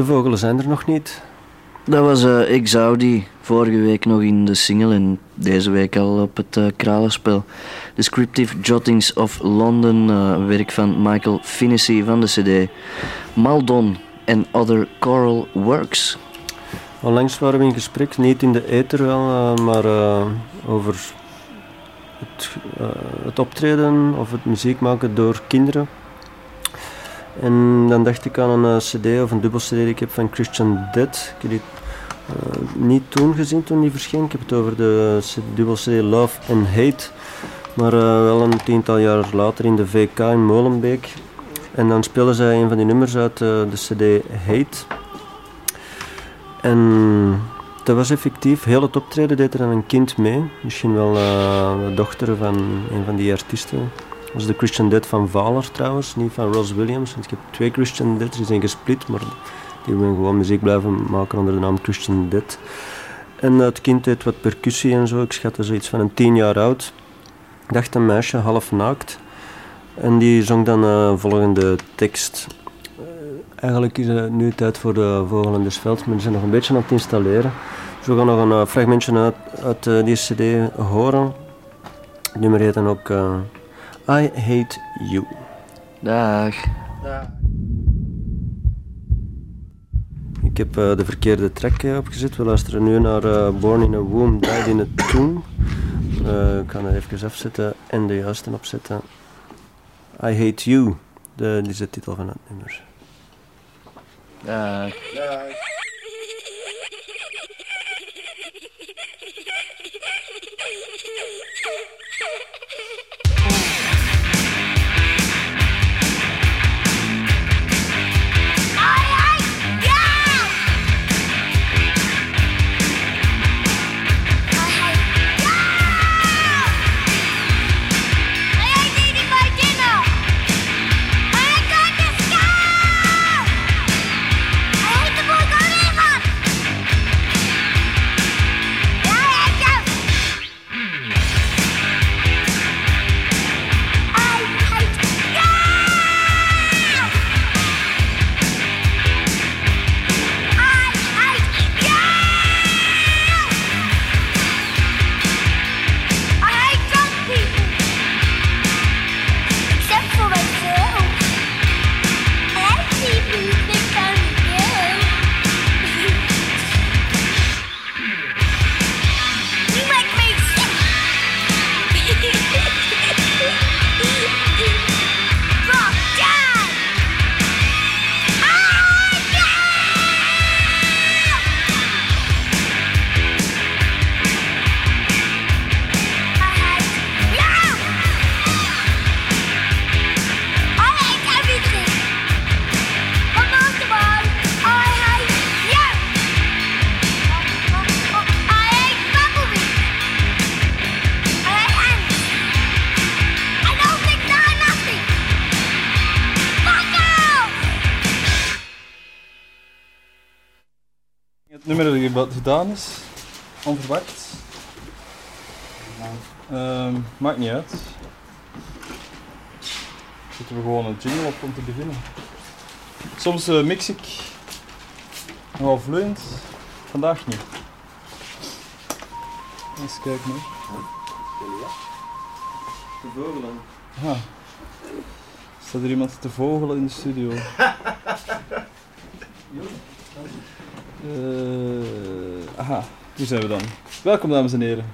De vogelen zijn er nog niet. Dat was uh, zou die vorige week nog in de single en deze week al op het uh, kralenspel. Descriptive Jottings of London, uh, werk van Michael Finnessy van de CD. Maldon and Other Choral Works. Onlangs waren we in gesprek, niet in de ether wel, maar over het, het optreden of het muziek maken door kinderen. En dan dacht ik aan een cd of een dubbel cd die ik heb van Christian Dead. Ik heb die uh, niet toen gezien toen die verscheen. Ik heb het over de dubbel cd Love and Hate. Maar uh, wel een tiental jaar later in de VK in Molenbeek. En dan spelen zij een van die nummers uit de cd Hate. En dat was effectief, heel het optreden deed er dan een kind mee. Misschien wel de dochter van een van die artiesten. Dat is de Christian Dead van Valer trouwens, niet van Ross Williams. Want ik heb twee Christian Dead, die zijn gesplit, maar die willen gewoon muziek blijven maken onder de naam Christian Dead. En het kind deed wat percussie en zo. Ik schatte zoiets van een tien jaar oud. Dacht een meisje, half naakt. En die zong dan uh, volgende tekst. Uh, eigenlijk is het nu tijd voor de vogel in veld, maar ze zijn nog een beetje aan het installeren. Dus we gaan nog een uh, fragmentje uit, uit die cd horen. Het nummer heet dan ook I Hate You. Dag. Dag. Ik heb uh, de verkeerde track uh, opgezet. We luisteren nu naar uh, Born in a Womb, Died in a Tomb. ik ga het even afzetten en de juiste opzetten. I Hate You, de, die is de titel van het nummer. Dag. Dag. Wat gedaan is, onverwacht. Um, maakt niet uit. Zetten we gewoon een jingle op om te beginnen. Soms uh, mix ik nogal vloeiend, vandaag niet. Eens kijken hoor. De vogelen. Ah. Staat er iemand te vogelen in de studio? Uh, aha, hier zijn we dan. Welkom dames en heren.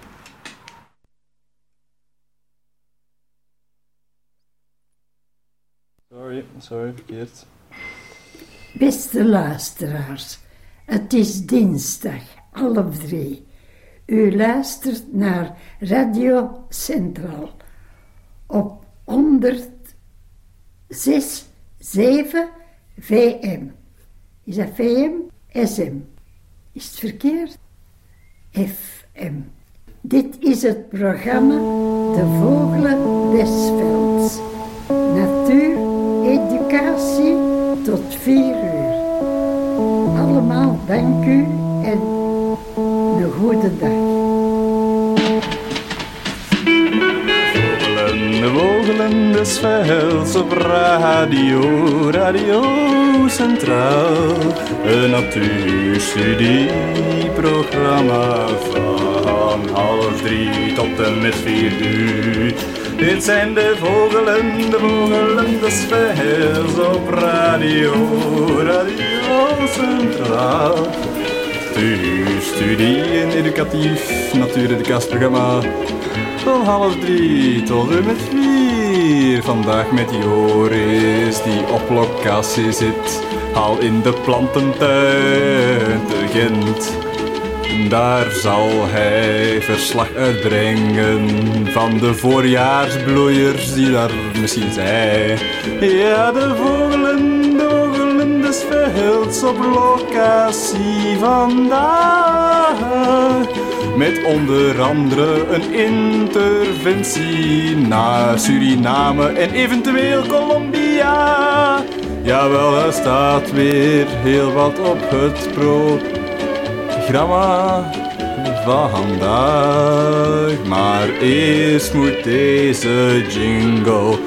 Sorry, sorry, verkeerd. Beste luisteraars, het is dinsdag, half drie. U luistert naar Radio Centraal op 106.7 VM. Is dat VM? SM. Is het verkeerd? FM. Dit is het programma De Vogelen des Velds. Natuur, educatie tot vier uur. Allemaal dank u en een goede dag. Vogelen, vogelen des op radio, radio centraal. Een natuurstudieprogramma van half drie tot en met vier uur. Dit zijn de vogelen, de vogelen des op radio, radio centraal. Studie en educatief natuureducatieprogramma van half drie tot en met vier. Vandaag met Joris die op locatie zit, al in de plantentuin te Gent. Daar zal hij verslag uitbrengen van de voorjaarsbloeiers die daar misschien zijn. Ja, de vogelen, de vogelen des velds op locatie vandaag. Met onder andere een interventie naar Suriname en eventueel Colombia. Jawel, er staat weer heel wat op het programma van vandaag. Maar eerst moet deze jingle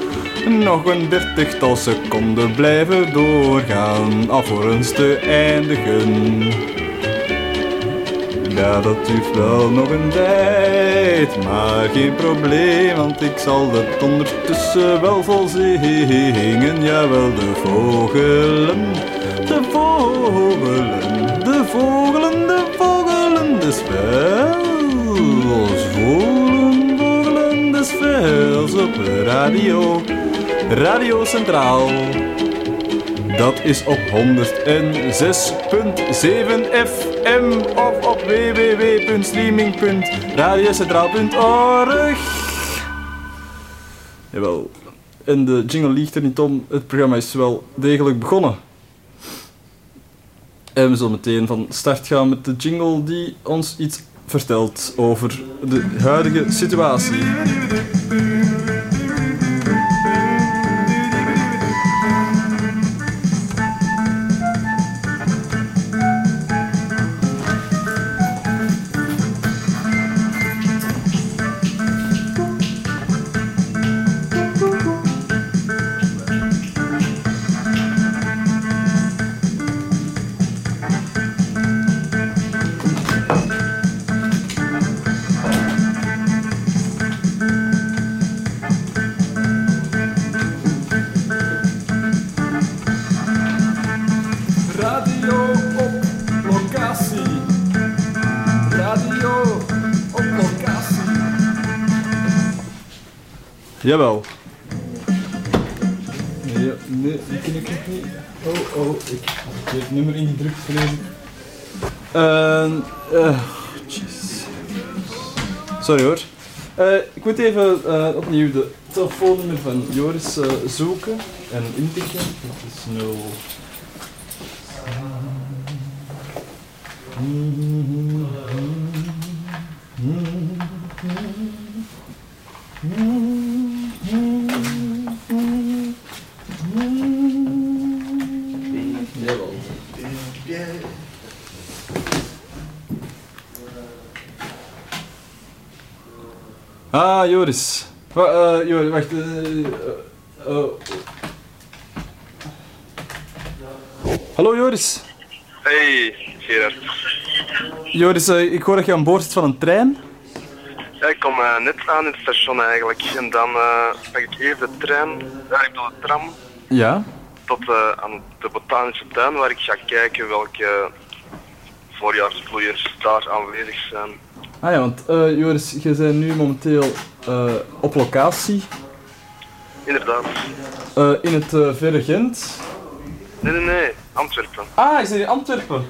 nog een dertigtal seconden blijven doorgaan, alvorens te eindigen. Ja, dat duurt wel nog een tijd, maar geen probleem, want ik zal het ondertussen wel vol zingen. Jawel, de vogelen, de vogelen, de vogelen, de vogelen des velds. Vogelen, vogelen des velds op radio, Radio Centraal. Dat is op 106.7 FM of op www.streaming.radiocentraal.org. Jawel. En de jingle liegt er niet om. Het programma is wel degelijk begonnen. En we zullen meteen van start gaan met de jingle die ons iets vertelt over de huidige situatie. Jawel. Nee, nee, die ken ik niet. Oh, oh, ik heb het nummer ingedrukt verleden. En, eh, jeez. Sorry hoor. Eh, ik moet even eh, opnieuw de telefoonnummer van Joris zoeken en intikken. Dat is 0. Jawel. Ah, Joris. Wa eh, Joris, wacht. eh, eh, oh. Hallo Joris. Hey, Gerard. Joris, eh, ik hoor dat je aan boord zit van een trein. Ja, ik kom net aan in het station eigenlijk. En dan eh pak ik even de trein, ja, ik bedoel de tram, Ja. tot aan de botanische tuin waar ik ga kijken welke voorjaarsbloeiers daar aanwezig zijn. Ah ja, want eh, Joris, je bent nu momenteel eh, op locatie Inderdaad. eh, in het verre Gent. Nee, nee, nee, Antwerpen. Ah, je bent in Antwerpen.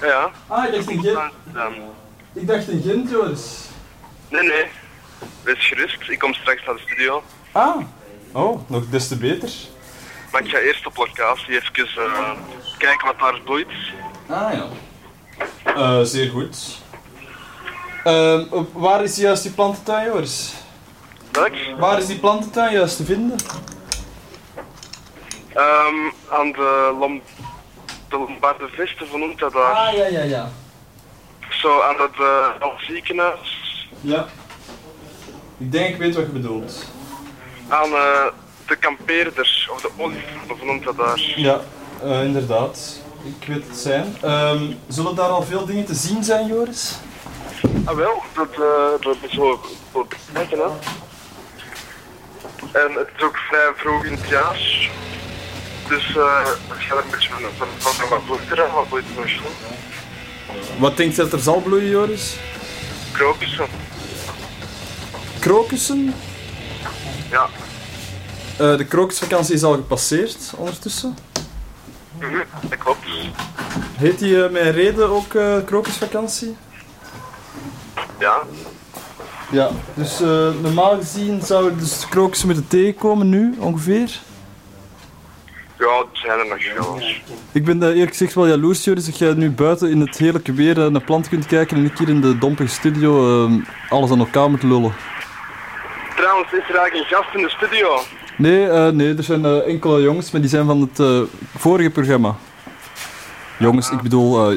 Ja, ja. Ah, ik dacht in Gent. Ik dacht in Gent, Joris. Nee, nee. Wees gerust, ik kom straks naar de studio. Ah. Oh, nog des te beter. Maar ik ga eerst op locatie even kijken wat daar bloeit. Ah ja. Eh, zeer goed. Ehm, waar is juist die plantentuin, Joris? Welk? Waar is die plantentuin juist te vinden? Ehm, aan de, Lom de Lombarde Vesten, hoe noemt dat daar? Ah, ja, ja, ja. Zo aan het uh, ziekenhuis. Ja. Ik denk ik weet wat je bedoelt. aan eh, de kampeerders, of de olifanten, noemt dat daar? Ja, eh, inderdaad. Ik weet het zijn. Ehm, zullen daar al veel dingen te zien zijn, Joris? Ah wel, dat, eh dat is kijken, hè. En het is ook vrij vroeg in het jaar. Dus eh ik ga er een beetje van, van, van, wat er, wat bloeit nog zo? Wat denkt je dat er zal bloeien, Joris? Krokussen. Krokussen? Ja. Eh, de krokusvakantie is al gepasseerd ondertussen. Mhm, dat klopt. Heet die eh, met reden ook eh, krokusvakantie? Ja. Ja, dus eh, normaal gezien zou er dus krokussen met de tegenkomen nu ongeveer. Ja, het zijn er nog veel. Ik ben eh, eerlijk gezegd wel jaloers, Joris, dat jij nu buiten in het heerlijke weer naar plant kunt kijken en ik hier in de dompige studio eh, alles aan elkaar moet lullen. Trouwens, is er eigenlijk een gast in de studio? Nee, eh, nee, er zijn enkele jongens, maar die zijn van het vorige programma. Jongens, ik bedoel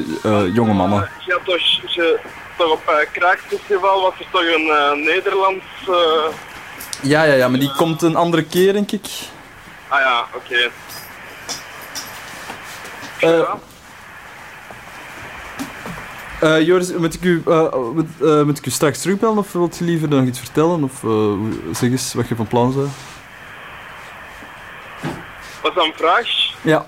jonge mannen. Had toch, je, toch op uh, Kraakfestival was er toch een eh, Nederlands... eh, Ja, ja, ja, maar die komt een andere keer, denk ik. Ah ja, oké. Eh, eh, Joris, moet ik, u, eh, moet, moet ik u straks terugbellen of wilt je liever nog iets vertellen? Of zeg eens wat je van plan bent. Was dat een vraag? Ja.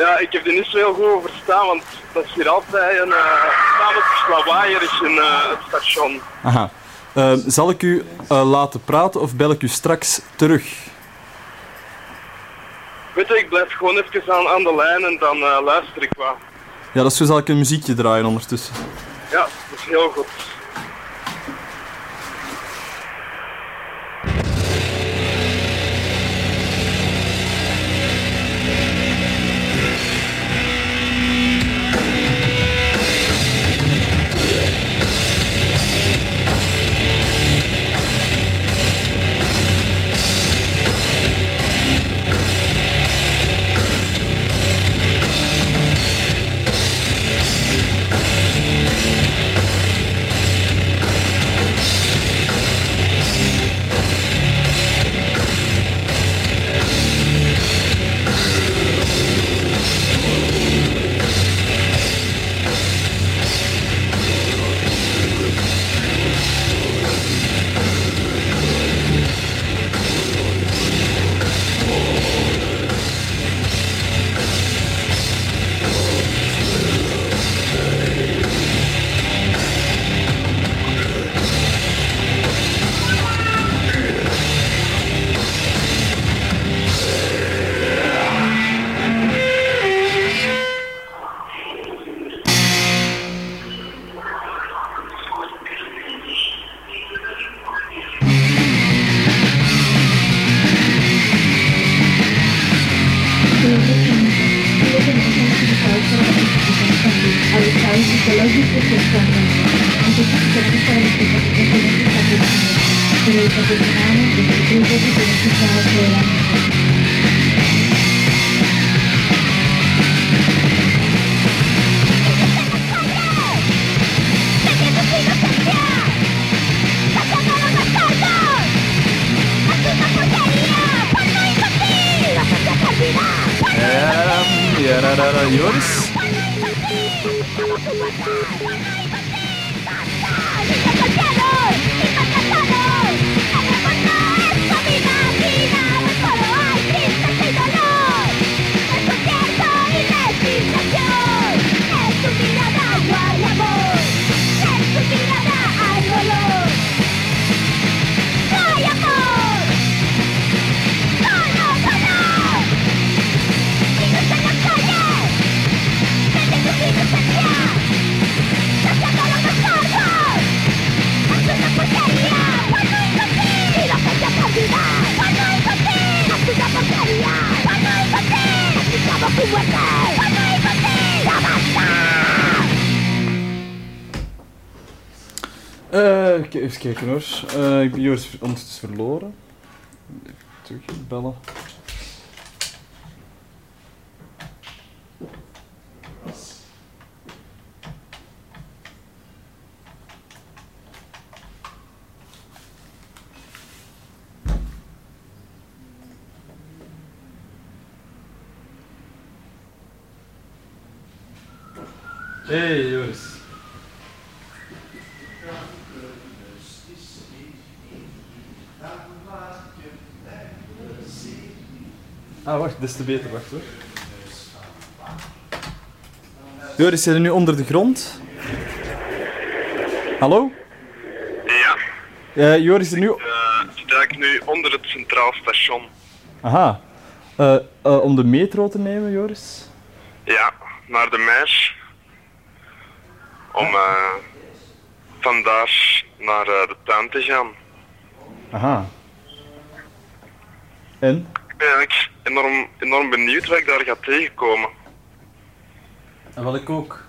Ja, ik heb die niet zo heel goed verstaan, want dat is hier altijd een uh, tamelijk lawaaier in eh, het station. Aha. Eh, zal ik u eh, laten praten of bel ik u straks terug? Weet je, ik blijf gewoon even aan, aan de lijn en dan eh, luister ik wat. Ja, dat is zo zal ik een muziekje draaien ondertussen. Ja, dat is heel goed. Ja, kijken hoor. Eh, ik ben Joris ondertussen verloren. Even terugbellen. Hey Joris. Ah, wacht, des te beter, wacht hoor. Joris, zit je nu onder de grond? Hallo? Ja, Eh, Joris is er nu... eh sta ik nu onder het Centraal Station. Aha. Eh, om de metro te nemen, Joris? Ja, naar de Meis. Om eh vandaar naar eh, de tuin te gaan. Aha. En? Ik ben eigenlijk enorm, enorm benieuwd wat ik daar ga tegenkomen. En wat ik ook.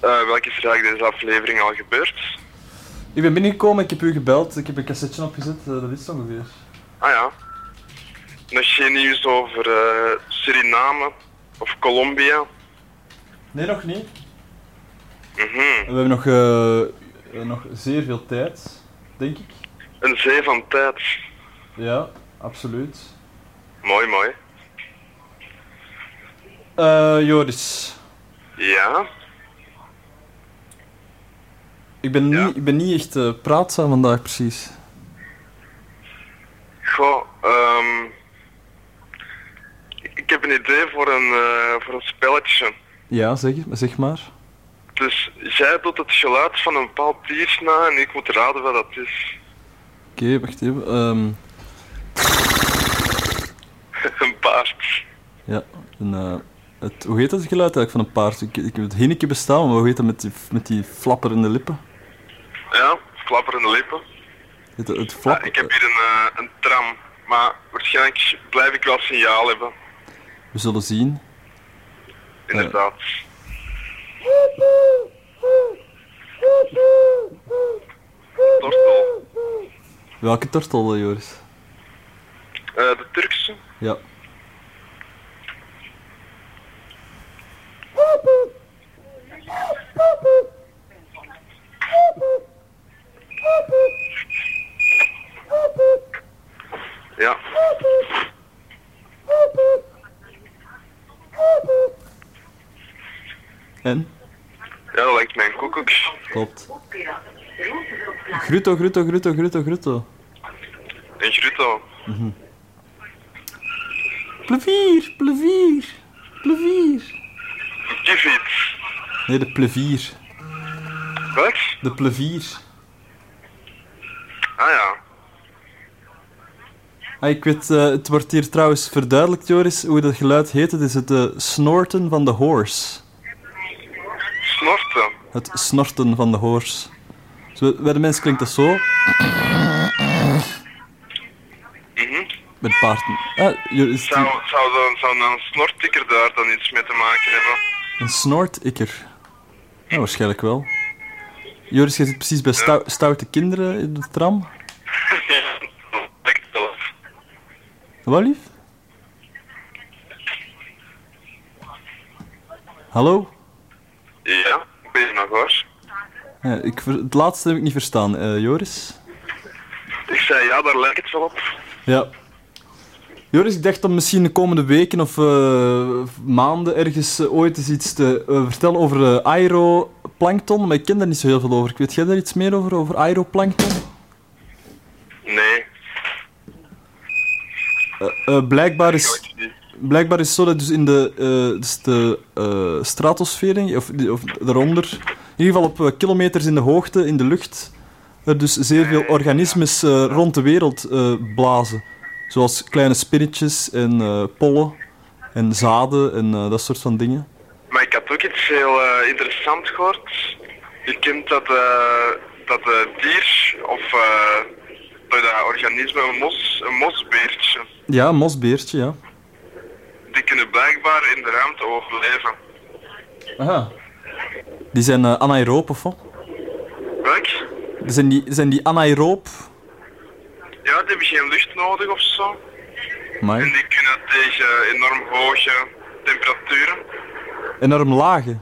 Eh welke is eigenlijk deze aflevering al gebeurd? Ik ben binnengekomen, ik heb u gebeld, ik heb een cassetje opgezet, eh, dat is het ongeveer. Ah ja. Nog geen nieuws over eh, Suriname of Colombia. Nee, nog niet. Mhm. We hebben nog, nog zeer veel tijd, denk ik. Een zee van tijd. Ja, absoluut. Mooi, mooi. Eh Joris, Ja, ik ben, Ja. niet, ik ben niet echt eh, praatzaam vandaag precies. goh, ehm ik heb een idee voor een, eh, voor een spelletje. Ja, zeg, zeg maar. Dus jij doet het geluid van een bepaald dier na en ik moet raden wat dat is. Oké, wacht even. Ehm, een paard. ja, een, eh, het, hoe heet dat geluid eigenlijk van een paard? Ik, ik heb het hinneke bestaan, maar hoe heet dat met die, met die flapperende lippen? Ja, flapperende lippen. Het, het Ja, flap... ik heb hier een, eh, een tram, maar waarschijnlijk blijf ik wel signaal hebben. We zullen zien. Inderdaad. Tortel. Welke tortel, Joris? Eh, de Turkse. Ja. Ja. En? Ja, dat lijkt mij een koekoek. Klopt. Gruto, gruto, gruto, gruto, gruto. Een gruto. Plevier, plevier, plevier. Een kiefiet. Nee, de plevier. Wat? De plevier. Ah ja. Ah, ik weet, eh, het wordt hier trouwens verduidelijkt, Joris, hoe dat geluid heet. Het is het eh, snorten van de horse. Snorten. Het snorten van de horse. Zo, bij de mens klinkt dat zo. Joris, Zou, zou, dan, zou een snortikker daar dan iets mee te maken hebben? een snortikker. Ja, waarschijnlijk wel. Joris, je zit precies bij stou- stoute kinderen in de tram. Wat lief? Hallo? Ja, ik ben hier nog hoor. Ja, ik, het laatste heb ik niet verstaan. Eh, Joris? Ik zei ja, daar lijkt het wel op. Ja. Joris, ik dacht om misschien de komende weken of eh, maanden ergens eh, ooit eens iets te eh, vertellen over aeroplankton, maar ik ken daar niet zo heel veel over. Weet jij daar iets meer over, over aeroplankton? Nee, blijkbaar, is, blijkbaar is het zo dat dus in de, eh, dus de stratosfeer, of, of daaronder, in ieder geval op kilometers in de hoogte, in de lucht, er dus zeer veel organismes rond de wereld blazen. Zoals kleine spinnetjes en eh, pollen en zaden en eh, dat soort van dingen. Maar ik had ook iets heel eh, interessants gehoord. Je kent dat, dat dier, of dat organisme, een, mos, een mosbeertje, Ja, een mosbeertje, ja. die kunnen blijkbaar in de ruimte overleven. Aha. Die zijn anaeroop of wat? Welk? Zijn die, zijn die anaeroop? Ja, die hebben geen lucht nodig of zo. En die kunnen tegen enorm hoge temperaturen, enorm lage.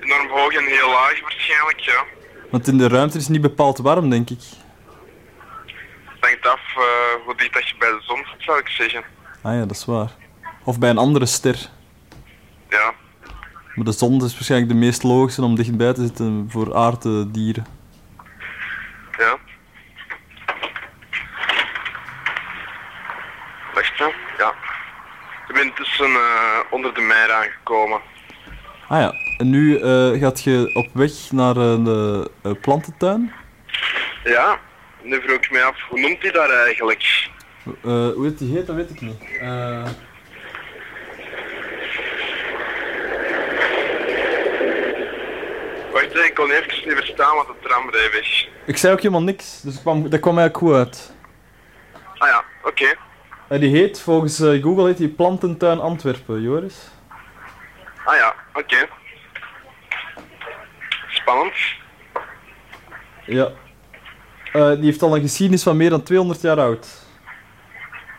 enorm hoog en heel laag waarschijnlijk, ja. Want in de ruimte is het niet bepaald warm, denk ik. Het hangt af eh, hoe dicht dat je bij de zon zit, zou ik zeggen. Ah ja, dat is waar. Of bij een andere ster. Ja. Maar de zon is waarschijnlijk de meest logische om dichtbij te zitten voor aarddieren. Ja. Hè. Ja. Ik ben intussen eh, onder de meer aangekomen. Ah ja, en nu eh, gaat je op weg naar een eh, plantentuin. Ja. Nu vroeg ik me af, hoe noemt hij dat eigenlijk? Hoe heet die heet, dat weet ik niet. Wacht, ik kon even niet verstaan wat de tram reed weg. ik zei ook helemaal niks, dus ik kwam, dat kwam eigenlijk goed uit. Ah ja, oké. En die heet, volgens eh, Google heet die Plantentuin Antwerpen, Joris. Ah ja, oké. Spannend. Ja. Eh, die heeft al een geschiedenis van meer dan 200 jaar oud.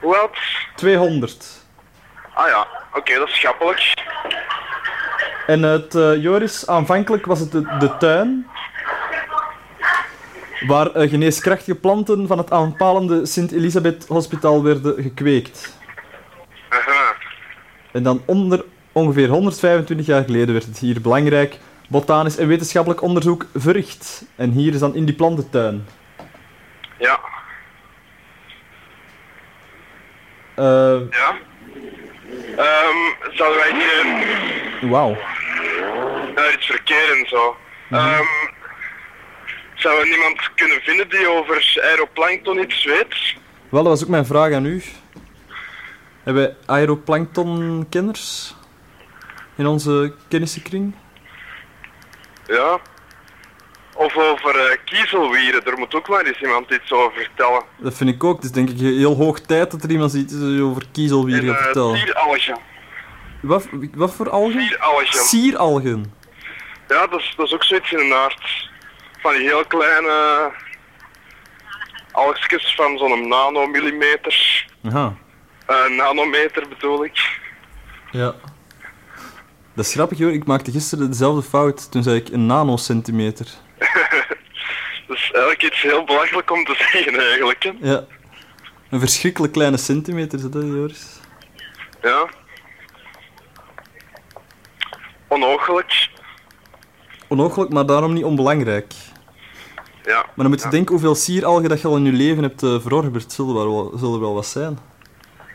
Hoe oud? 200. Ah ja, oké, dat is schappelijk. En het, eh, Joris, aanvankelijk was het de, de tuin waar eh, geneeskrachtige planten van het aanpalende Sint-Elisabeth Hospitaal werden gekweekt. Aha. En dan onder ongeveer 125 jaar geleden werd het hier belangrijk botanisch en wetenschappelijk onderzoek verricht. En hier is dan in die plantentuin. Ja, Eh, ja. Ehm zouden wij hier Wauw. naar iets verkeer en zo? Ehm zou er niemand kunnen vinden die over aeroplankton iets weet? Wel, dat was ook mijn vraag aan u. Hebben wij aeroplankton-kenners in onze kennissenkring? Ja. Of over eh, kiezelwieren, daar moet ook maar eens iemand iets over vertellen. Dat vind ik ook. Het is denk ik heel hoog tijd dat er iemand iets over kiezelwier En gaat eh, vertellen. sieralgen. Wat, wat voor algen? Sieralgen. Sieralgen. Ja, dat is, dat is ook zoiets in de aard. Van die heel kleine algjes van zo'n nanomillimeter. Aha. Eh, nanometer bedoel ik. Ja. Dat is grappig hoor. Ik maakte gisteren dezelfde fout. Toen zei ik een nanocentimeter. Dat is eigenlijk iets heel belachelijk om te zeggen eigenlijk. Hè. Ja. Een verschrikkelijk kleine centimeter, is dat, Joris? Ja. Onogelijk. Onogelijk, maar daarom niet onbelangrijk. Ja. Maar dan moet je Ja. denken hoeveel sieralgen dat je al in je leven hebt uh, verorberd. Zullen er wel, zullen er wel wat zijn.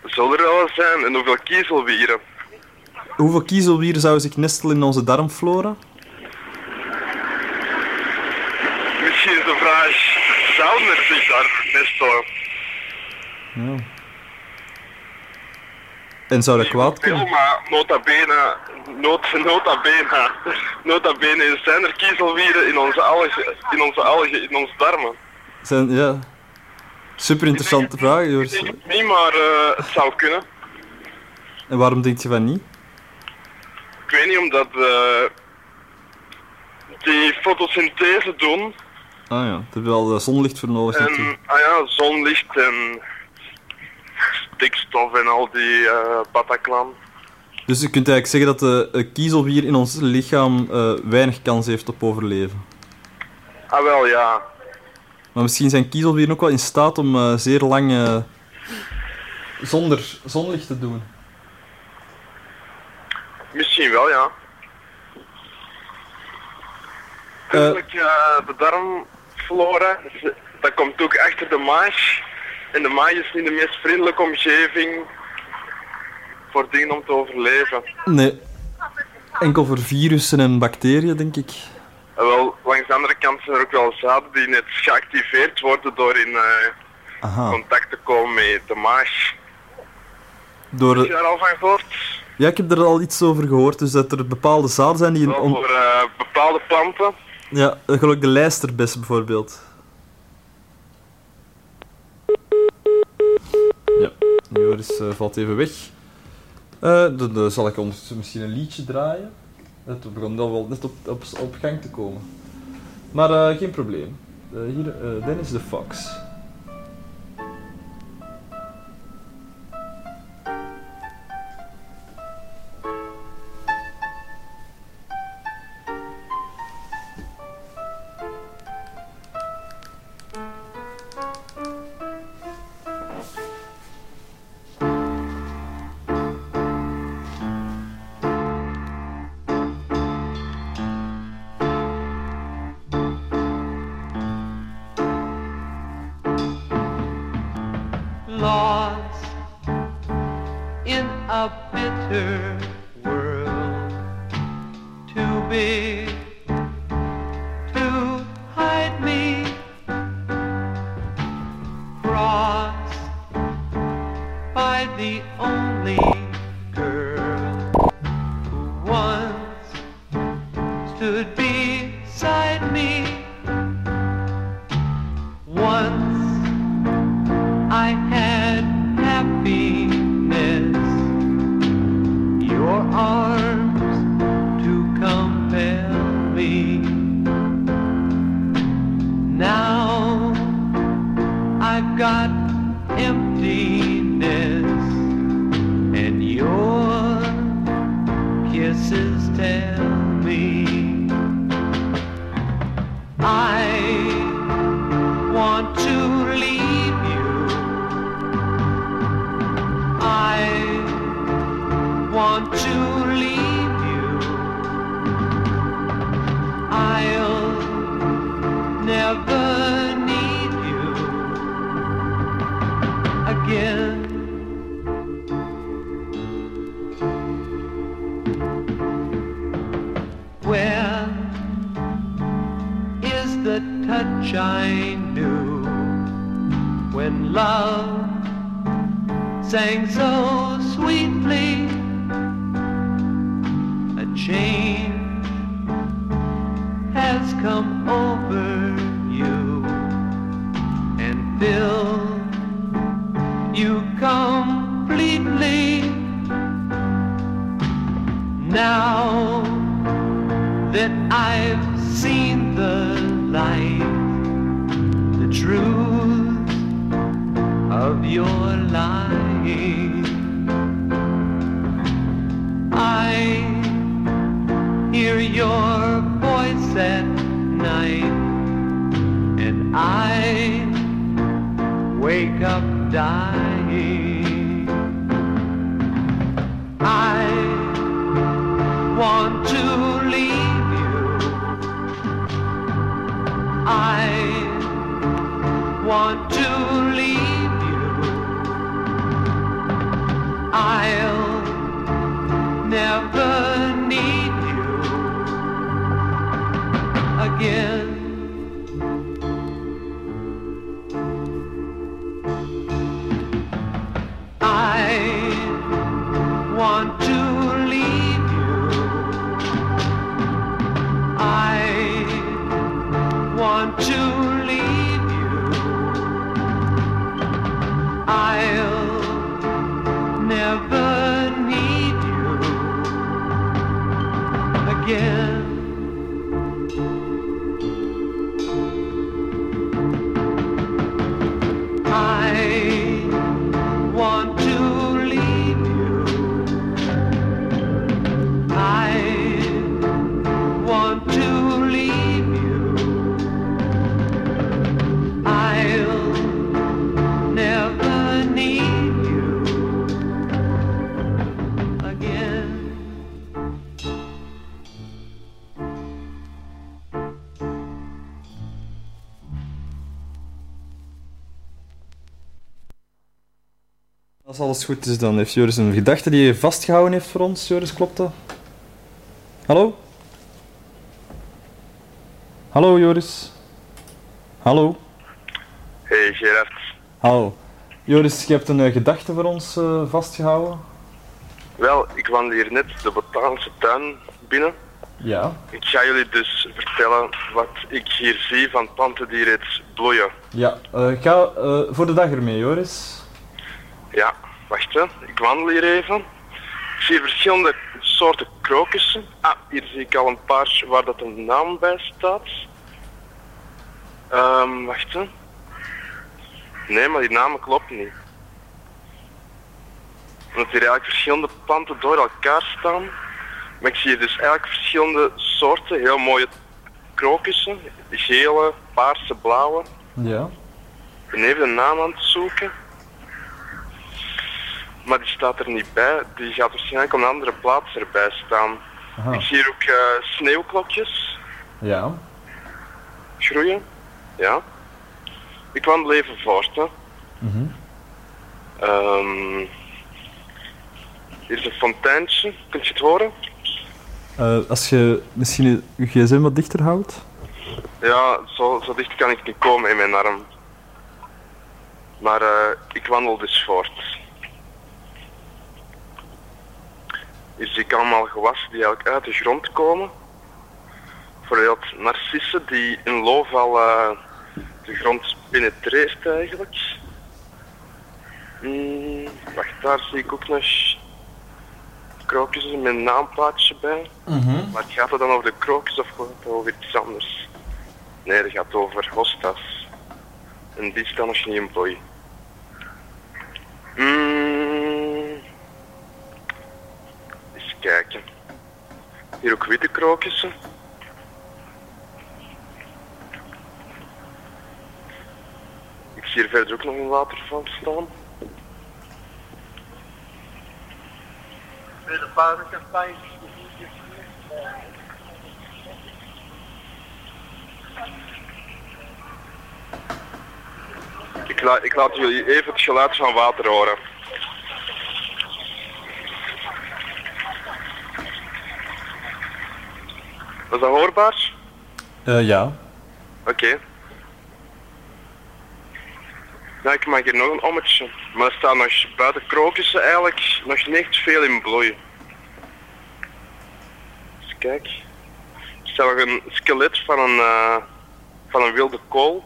Zal er wel wat zijn. En hoeveel kiezelwieren? Hoeveel kiezelwieren zouden zich nestelen in onze darmflora? Misschien is de vraag, zouden er zich daar nestelen? Ja. En zou dat kwaad kunnen? maar nota bene, not, nota bene, nota bene zijn er kiezelwieren in onze algen, in onze algen, in onze darmen. Zijn, ja. Super interessante vraag, Ik Joris. denk het niet, maar eh, het zou kunnen. En waarom denk je van niet? Ik weet niet, omdat eh, die fotosynthese doen Ah ja, er is wel zonlicht voor nodig en natuurlijk. ah ja, zonlicht en stikstof en al die eh Bataclan. Dus je kunt eigenlijk zeggen dat de kiezelwier in ons lichaam eh, weinig kans heeft op overleven. Ah wel, ja. Maar misschien zijn kiezelwieren ook wel in staat om eh, zeer lang zonder zonlicht te doen. Misschien wel, ja. Eh, de darmflora, dat komt ook achter de maag. En de maag is niet de meest vriendelijke omgeving voor dingen om te overleven. Nee. Enkel voor virussen en bacteriën, denk ik. En wel, langs de andere kant zijn er ook wel zaden die net geactiveerd worden door in eh, contact te komen met de maag. Door, Heb je daar al van gehoord? ja, ik heb er al iets over gehoord. Dus dat er bepaalde zaden zijn die... Wel on- voor eh, bepaalde planten. Ja, geloof de lijsterbes bijvoorbeeld. Ja, Joris eh, valt even weg. Eh, dan, dan zal ik ondertussen misschien een liedje draaien. Het begon dan wel net op, op, gang te komen. Maar eh, geen probleem. Eh, hier, eh Dennis de Fox. Bitter alles goed is, dan heeft Joris een gedachte die hij vastgehouden heeft voor ons. Joris, klopt dat? Hallo? Hallo, Joris? Hallo? Hey Gerard. Hallo. Joris, je hebt een eh, gedachte voor ons eh, vastgehouden? Wel, ik wandel hier net de botanische tuin binnen. Ja. Ik ga jullie dus vertellen wat ik hier zie van planten die reeds bloeien. Ja, eh, ga voor de dag ermee, Joris. Ja, wacht hè. Ik wandel hier even. Ik zie verschillende soorten krokussen. Ah, hier zie ik al een paar waar dat een naam bij staat. Ehm, wacht hè. Nee, maar die namen kloppen niet. Omdat hier eigenlijk verschillende planten door elkaar staan. Maar ik zie hier dus eigenlijk verschillende soorten, heel mooie krokussen. Gele, paarse, blauwe. Ja. Ik ben even de naam aan het zoeken. Maar die staat er niet bij. Die gaat waarschijnlijk op een andere plaats erbij staan. Aha. Ik zie hier ook eh, sneeuwklokjes Ja. groeien. Ja. Ik wandel even voort. Hè. Mhm. Ehm, Hier is een fonteintje, kunt je het horen? Eh, als je misschien je gsm wat dichter houdt. Ja, zo, zo dicht kan ik niet komen in mijn arm. Maar eh, ik wandel dus voort. Zie ik allemaal gewassen die eigenlijk uit de grond komen. Bijvoorbeeld narcissen die in loof al eh, de grond penetreert eigenlijk. Hmm, wacht, daar zie ik ook nog krokusjes met een naamplaatje bij. Maar gaat het dan over de krokus of gaat het over iets anders? Nee, dat gaat over hostas. En die staan nog niet in plooi. Mm. Eens kijken. Hier ook witte krokussen. Ik zie hier verder ook nog een waterval staan. Ik, la ik laat jullie even het geluid van water horen. Was dat hoorbaar? Eh, ja. Oké. Ja, ik maak hier nog een ommetje. Maar er staan nog buiten krokussen eigenlijk nog niet veel in bloei. Eens kijk. Er staat nog een skelet van een, eh, van een wilde kool.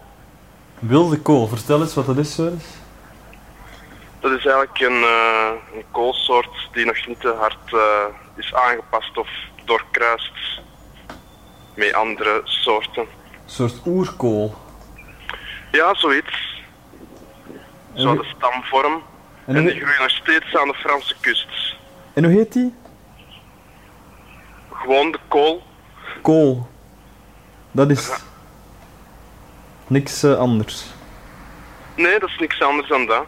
Wilde kool, vertel eens wat dat is, Joris. Dat is eigenlijk een, eh, een koolsoort die nog niet te hard is aangepast of doorkruist met andere soorten. Een soort oerkool. Ja, zoiets. En Zo de stamvorm. en En die groeien nog steeds aan de Franse kust. en hoe heet die? Gewoon de kool. Kool. Dat is niks eh, anders. Nee, dat is niks anders dan dat.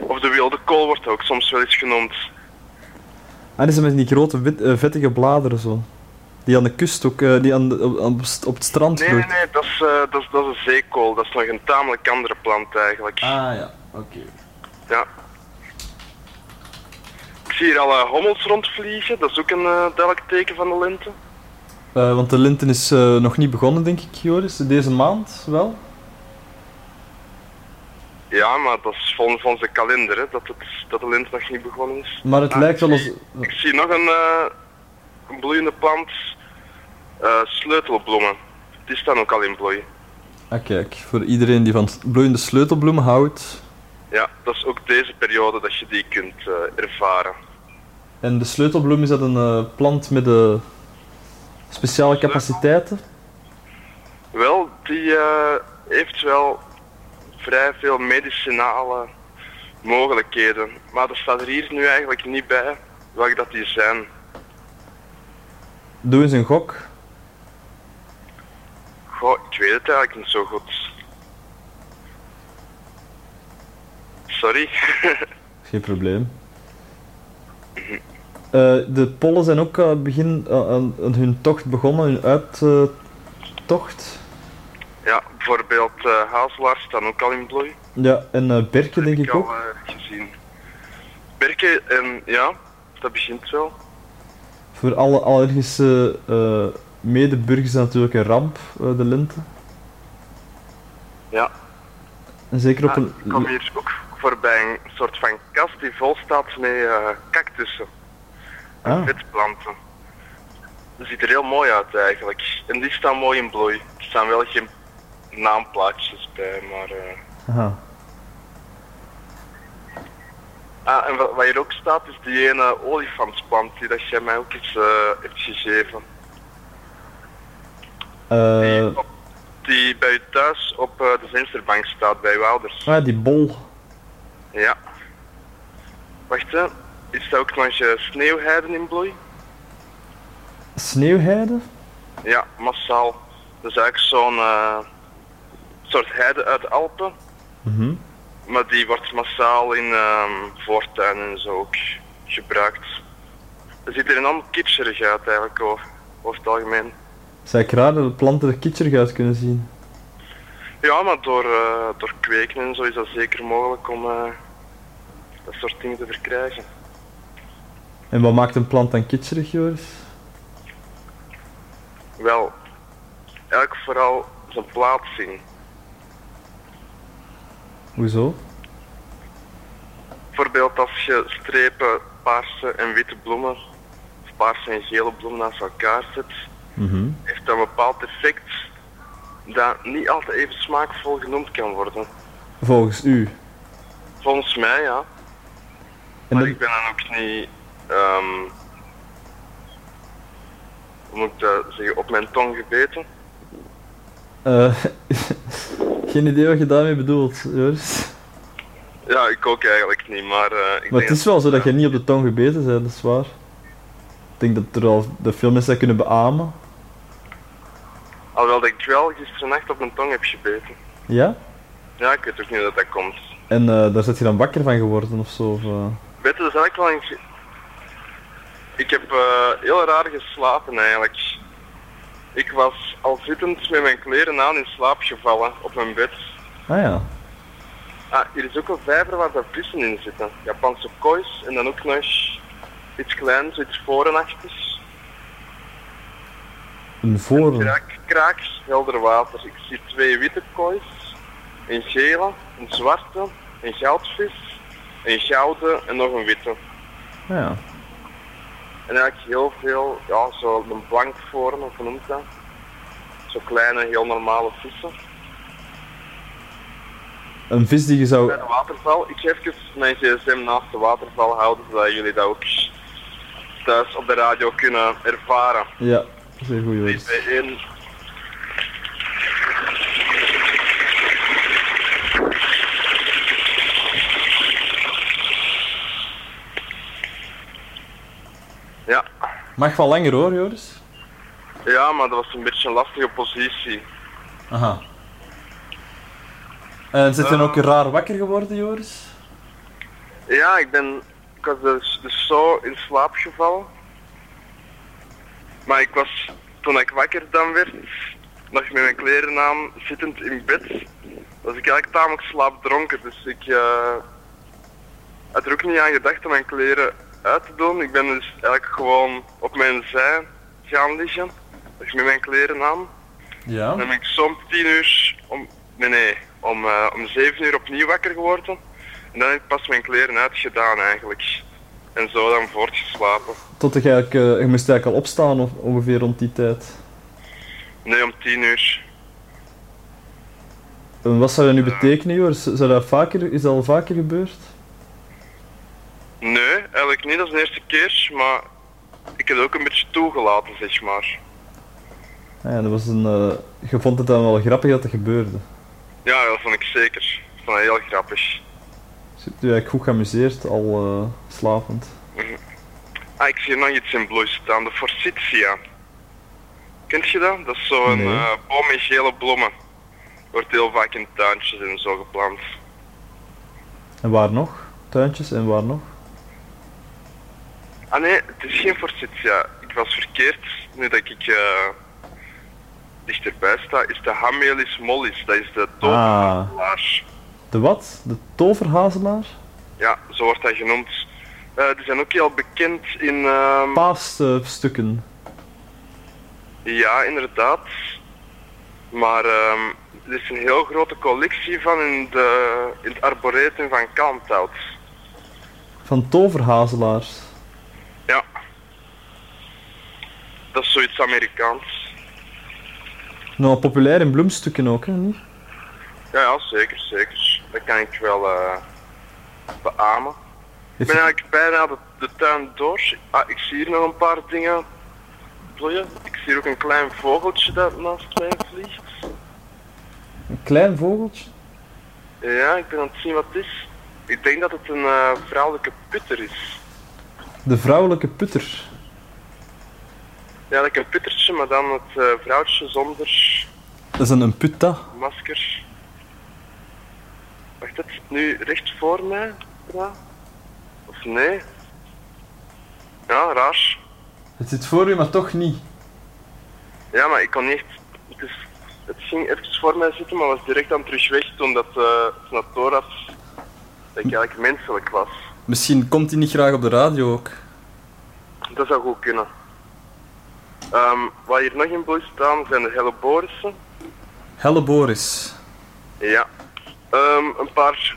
Of de wilde kool wordt ook soms wel eens genoemd. Ah, die zijn met die grote wit- eh, vettige bladeren zo. Die aan de kust ook, eh, die aan de, op, op het- strand Nee, nee, groeit. nee, dat is, eh, dat, is, dat is een zeekool. Dat is nog een tamelijk andere plant eigenlijk. Ah ja, oké. Ja. Ik zie hier alle hommels rondvliegen. Dat is ook een eh, duidelijk teken van de lente. Eh, want de linten is nog niet begonnen, denk ik, Joris. Deze maand wel. Ja, maar dat is volgens onze kalender, hè, dat, het, dat de lente nog niet begonnen is. Maar het Ah, lijkt wel als... Ik zie nog een, een bloeiende plant. Eh, sleutelbloemen. Die staan ook al in bloei. Ah, kijk, voor iedereen die van bloeiende sleutelbloemen houdt. Ja, dat is ook deze periode dat je die kunt eh, ervaren. En de sleutelbloem is dat een eh, plant met eh, speciale capaciteiten? Wel, die heeft wel vrij veel medicinale mogelijkheden. Maar er staat er hier nu eigenlijk niet bij welke dat die zijn. Doe eens een gok. Goh, ik weet het eigenlijk niet zo goed. Sorry. Geen probleem. Eh, de pollen zijn ook het begin, aan- aan hun tocht begonnen, hun uittocht. ja, bijvoorbeeld eh hazelaars staan ook al in bloei. ja, en eh berken denk heb ik al ook. eh, gezien. Berken en ja, dat begint wel. Voor alle allergische eh medeburgers natuurlijk een ramp, eh, de lente. Ja. En zeker op een... ik kom hier ook voorbij een soort van kast die vol staat met eh, cactussen. En Ah. vetplanten. Dat ziet er heel mooi uit eigenlijk. En die staan mooi in bloei. Er staan wel geen naamplaatjes bij, maar... eh, Aha. Ah, en wat, wat hier ook staat is die ene olifantsplant die dat jij mij ook eens eh, hebt gegeven. Eh, Die, op, die bij u thuis op eh, de vensterbank staat, bij uw ouders. ah, die bol. Ja. Wacht hè, is dat ook nog eh, sneeuwheiden in bloei? Sneeuwheide? Ja, massaal. Dat is eigenlijk zo'n soort heide uit de Alpen. Mhm. Maar die wordt massaal in ehm voortuinen en zo ook gebruikt. Dat ziet er enorm kitscherig uit eigenlijk over, over het algemeen. Zou ik raar dat de planten er kitscherig uit kunnen zien? Ja, maar door, eh, door kweken en zo is dat zeker mogelijk om eh, dat soort dingen te verkrijgen. En wat maakt een plant dan kitscherig, Joris? Wel, eigenlijk vooral zijn plaatsing. Hoezo? Bijvoorbeeld als je strepen paarse en witte bloemen, of paarse en gele bloemen naast elkaar zet, Mhm. heeft een bepaald effect dat niet altijd even smaakvol genoemd kan worden. Volgens u. Volgens mij ja, En maar dat- ik ben dan ook niet, ehm, hoe moet ik dat zeggen, op mijn tong gebeten. eh, geen idee wat je daarmee bedoelt, Joris. Ja, ik ook eigenlijk niet, maar eh, ik Maar denk het is wel zo dat je niet op de tong gebeten bent, dat is waar. Ik denk dat er al de veel mensen dat kunnen beamen. Alhoewel dat ik wel gisteren nacht op mijn tong heb gebeten. Ja? Ja, ik weet ook niet hoe dat, dat komt. En eh, daar zit je dan wakker van geworden of zo? Of, eh? Weet je, dat is eigenlijk wel een... Ik heb eh, heel raar geslapen eigenlijk. Ik was al zittend met mijn kleren aan in slaap gevallen op mijn bed. Ah ja. Ah, hier is ook een vijver waar daar vissen in zitten. Japanse kois en dan ook nog iets kleins, iets vorenachtigs. Een voren. Kraak, kraak, helder water. Ik zie twee witte koois, een gele, een zwarte, een goudvis, een gouden en nog een witte. Ah ja. En eigenlijk heel veel, ja, zo een plankvorm, of noemt dat? Zo kleine, heel normale vissen. Een vis die je zou... Bij de waterval, ik ga even mijn gsm naast de waterval houden, zodat jullie dat ook thuis op de radio kunnen ervaren. Ja, zeer goed, 3, Joris. 2, 1. Ja. Mag wel langer hoor, Joris. ja, maar dat was een beetje een lastige positie. Aha. En zit je dan ook raar wakker geworden, Joris? Ja, ik ben. Ik was dus, dus zo in slaap gevallen. Maar ik was, toen ik wakker dan werd, nog met mijn kleren aan, zittend in bed, was ik eigenlijk tamelijk slaapdronken. Dus ik eh, had er ook niet aan gedacht om mijn kleren uit te doen. Ik ben dus eigenlijk gewoon op mijn zij gaan liggen, dus met mijn kleren aan. Ja. Dan ben ik zo om tien uur, om, nee nee, om, eh, om zeven uur opnieuw wakker geworden. En dan heb ik pas mijn kleren uitgedaan eigenlijk. En zo dan voortgeslapen. Tot je eigenlijk... eh, je moest eigenlijk al opstaan of ongeveer rond die tijd. Nee, om tien uur. En wat zou dat nu betekenen, Joris? Zou dat vaker, is dat al vaker gebeurd? Nee, eigenlijk niet. Dat is de eerste keer. Maar ik heb het ook een beetje toegelaten, zeg maar. Ah ja, dat was een... eh, je vond het dan wel grappig dat het gebeurde. Ja, dat vond ik zeker. Ik vond het heel grappig. Hebt je eigenlijk goed geamuseerd, al eh, slapend. Ah, ik zie nog iets in bloei staan. De forsythia. Kent je dat? Dat is zo'n Nee. eh, boom met gele bloemen. Wordt heel vaak in tuintjes en zo geplant. En waar nog? Tuintjes en waar nog? Ah nee, het is geen forsythia. Ik was verkeerd. Nu dat ik eh, dichterbij sta, is de Hamelis mollis. Dat is de Ah. De wat? De toverhazelaar? Ja, zo wordt dat genoemd. Eh, die zijn ook heel bekend in... ehm, Paasstukken. ja, inderdaad. Maar ehm, er is een heel grote collectie van in, de, in het arboretum van Kalmthout. Van toverhazelaars. Ja. Dat is zoiets Amerikaans. Nou, populair in bloemstukken ook, hè? Niet? Ja, ja, zeker, zeker. Dat kan ik wel eh beamen. Ik ben eigenlijk bijna de, de tuin door. Ah, ik zie hier nog een paar dingen. Ik zie ook een klein vogeltje dat naast mij vliegt. Een klein vogeltje. Ja, ik ben aan het zien wat het is. Ik denk dat het een eh, vrouwelijke putter is. De vrouwelijke putter. Ja, like een puttertje, maar dan het eh, vrouwtje zonder Dat is een, een putta. masker. Wacht, het nu recht voor mij? Ja? Of nee? Ja, raar. Het zit voor u, maar toch niet. Ja, maar ik kon niet echt... Het, is, het ging even voor mij zitten, maar was direct dan terug weg toen dat naar door was dat ik eigenlijk menselijk was. Misschien komt hij niet graag op de radio ook. Dat zou goed kunnen. Ehm, wat hier nog in bloei staan zijn de helleborissen. Helleboris. Ja. Ehm, een paar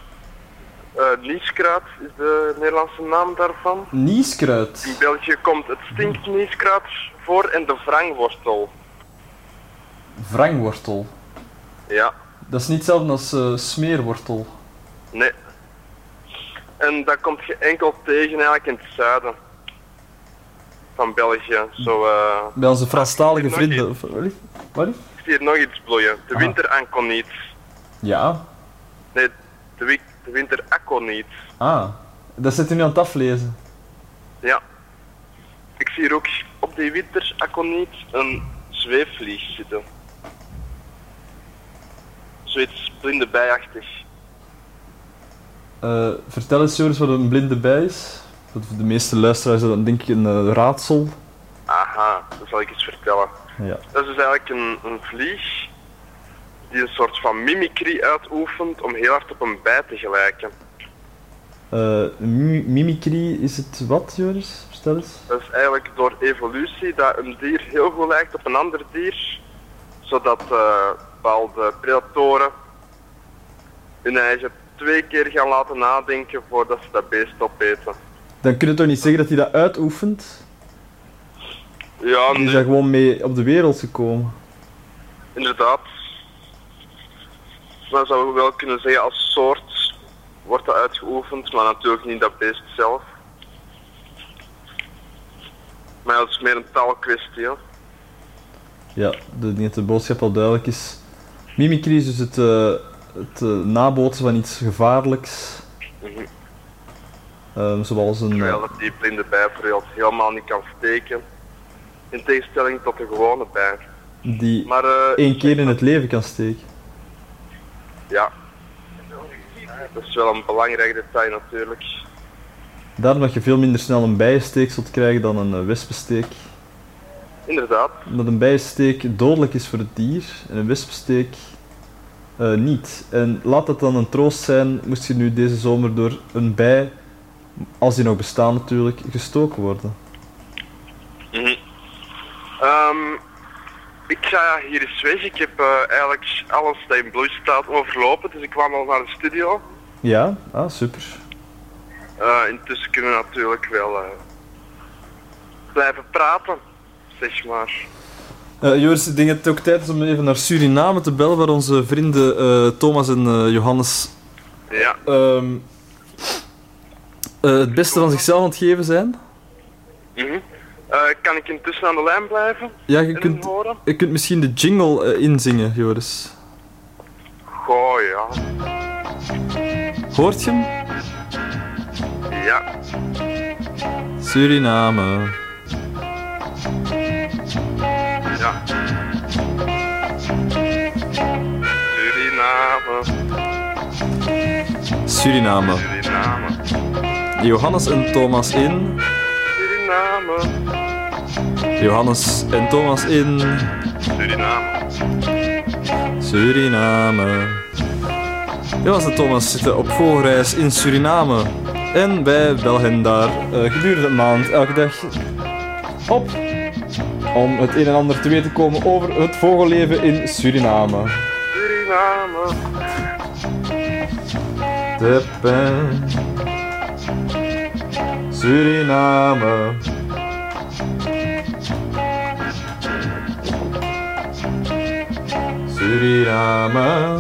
uh, nieskruid is de Nederlandse naam daarvan. Nieskruid. In België komt het stinknieskruid voor en de wrangwortel. Wrangwortel. Ja, Dat is niet hetzelfde als eh, smeerwortel. nee. En dat komt je enkel tegen eigenlijk in het zuiden van België. Zo, eh, Bij onze Franstalige nog vrienden. Wat zie hier nog iets bloeien. De Ah. winteranconiet. Ja. Nee, de, de winteraconiet. Ah. Dat zit u nu aan het aflezen. Ja. Ik zie hier ook op die winteraconiet een zweefvlieg zitten. Zoiets blinde bijachtig. Eh, vertel eens, Joris, wat een blinde bij is. Want voor de meeste luisteraars is dat dan denk ik een eh, raadsel. Aha, dat zal ik eens vertellen. Ja. Dat is dus eigenlijk een, een vlieg die een soort van mimicry uitoefent om heel hard op een bij te gelijken. Eh, mi- mimicry is het wat, Joris? Vertel eens. Dat is eigenlijk door evolutie dat een dier heel goed lijkt op een ander dier, zodat eh, bepaalde predatoren hun eigen twee keer gaan laten nadenken voordat ze dat beest opeten. Dan kun je toch niet zeggen dat hij dat uitoefent? Ja, Die is daar gewoon mee op de wereld gekomen. inderdaad. Dan zou je wel kunnen zeggen als soort wordt dat uitgeoefend, maar natuurlijk niet dat beest zelf. Maar dat is meer een taalkwestie. Hè. Ja, de, ik denk dat de boodschap al duidelijk is. Mimicry is dus het, eh, het eh, nabootsen van iets gevaarlijks. Mhm. Ehm, zoals een... Terwijl eh, dat die blinde bij helemaal niet kan steken. In tegenstelling tot de gewone bij. die Maar één keer in het leven kan steken. Ja. Dat is wel een belangrijk detail natuurlijk. Daarom dat je veel minder snel een bijensteek zult krijgen dan een eh, wespensteek. Inderdaad. Omdat een bijensteek dodelijk is voor het dier en een wespensteek eh, niet. En laat dat dan een troost zijn, moest je nu deze zomer door een bij, als die nog bestaan natuurlijk, gestoken worden. Ehm, ik ga hier eens weg. Ik heb eh, eigenlijk alles dat in bloei staat overlopen, dus ik kwam al naar de studio. Ja, ah, super. Eh, intussen kunnen we natuurlijk wel eh, blijven praten, zeg maar. Joris, ik denk dat het ook tijd is om even naar Suriname te bellen, waar onze vrienden Thomas en Johannes Ja, ehm, eh, het beste van zichzelf aan het geven zijn. mhm. Eh, kan ik intussen aan de lijn blijven Ja, je kunt, je kunt misschien de jingle eh, inzingen, Joris. Goh, ja. Hoort je hem? Ja. Suriname. Ja. Suriname, Suriname. Suriname, Johannes en Thomas in. Suriname, Johannes en Thomas in. Suriname. Suriname. Johannes en Thomas zitten op vogelreis in Suriname. En wij bellen hen daar eh, gedurende een maand elke dag op. Om het een en ander te weten te komen over het vogelleven in Suriname. Suriname, De pen. Suriname. Suriname.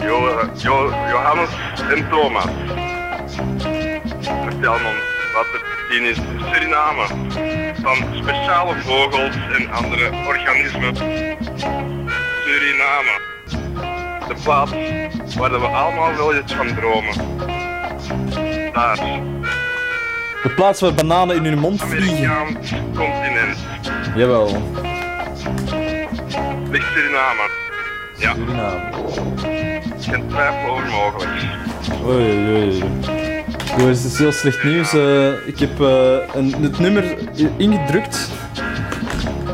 jo, jo, Johannes en Thomas. Vertel me wat er te zien is in Suriname. Van speciale vogels en andere organismen. Suriname. De plaats waar we allemaal wel eens van dromen. Daar, De plaats waar bananen in hun mond vliegen. Amerikaans continent. Jawel. Ligt Suriname. Ja, Suriname. geen twijfel over mogelijk. Oei, oei, oei. Is heel slecht nieuws. Eh, ik heb eh, een, het nummer ingedrukt.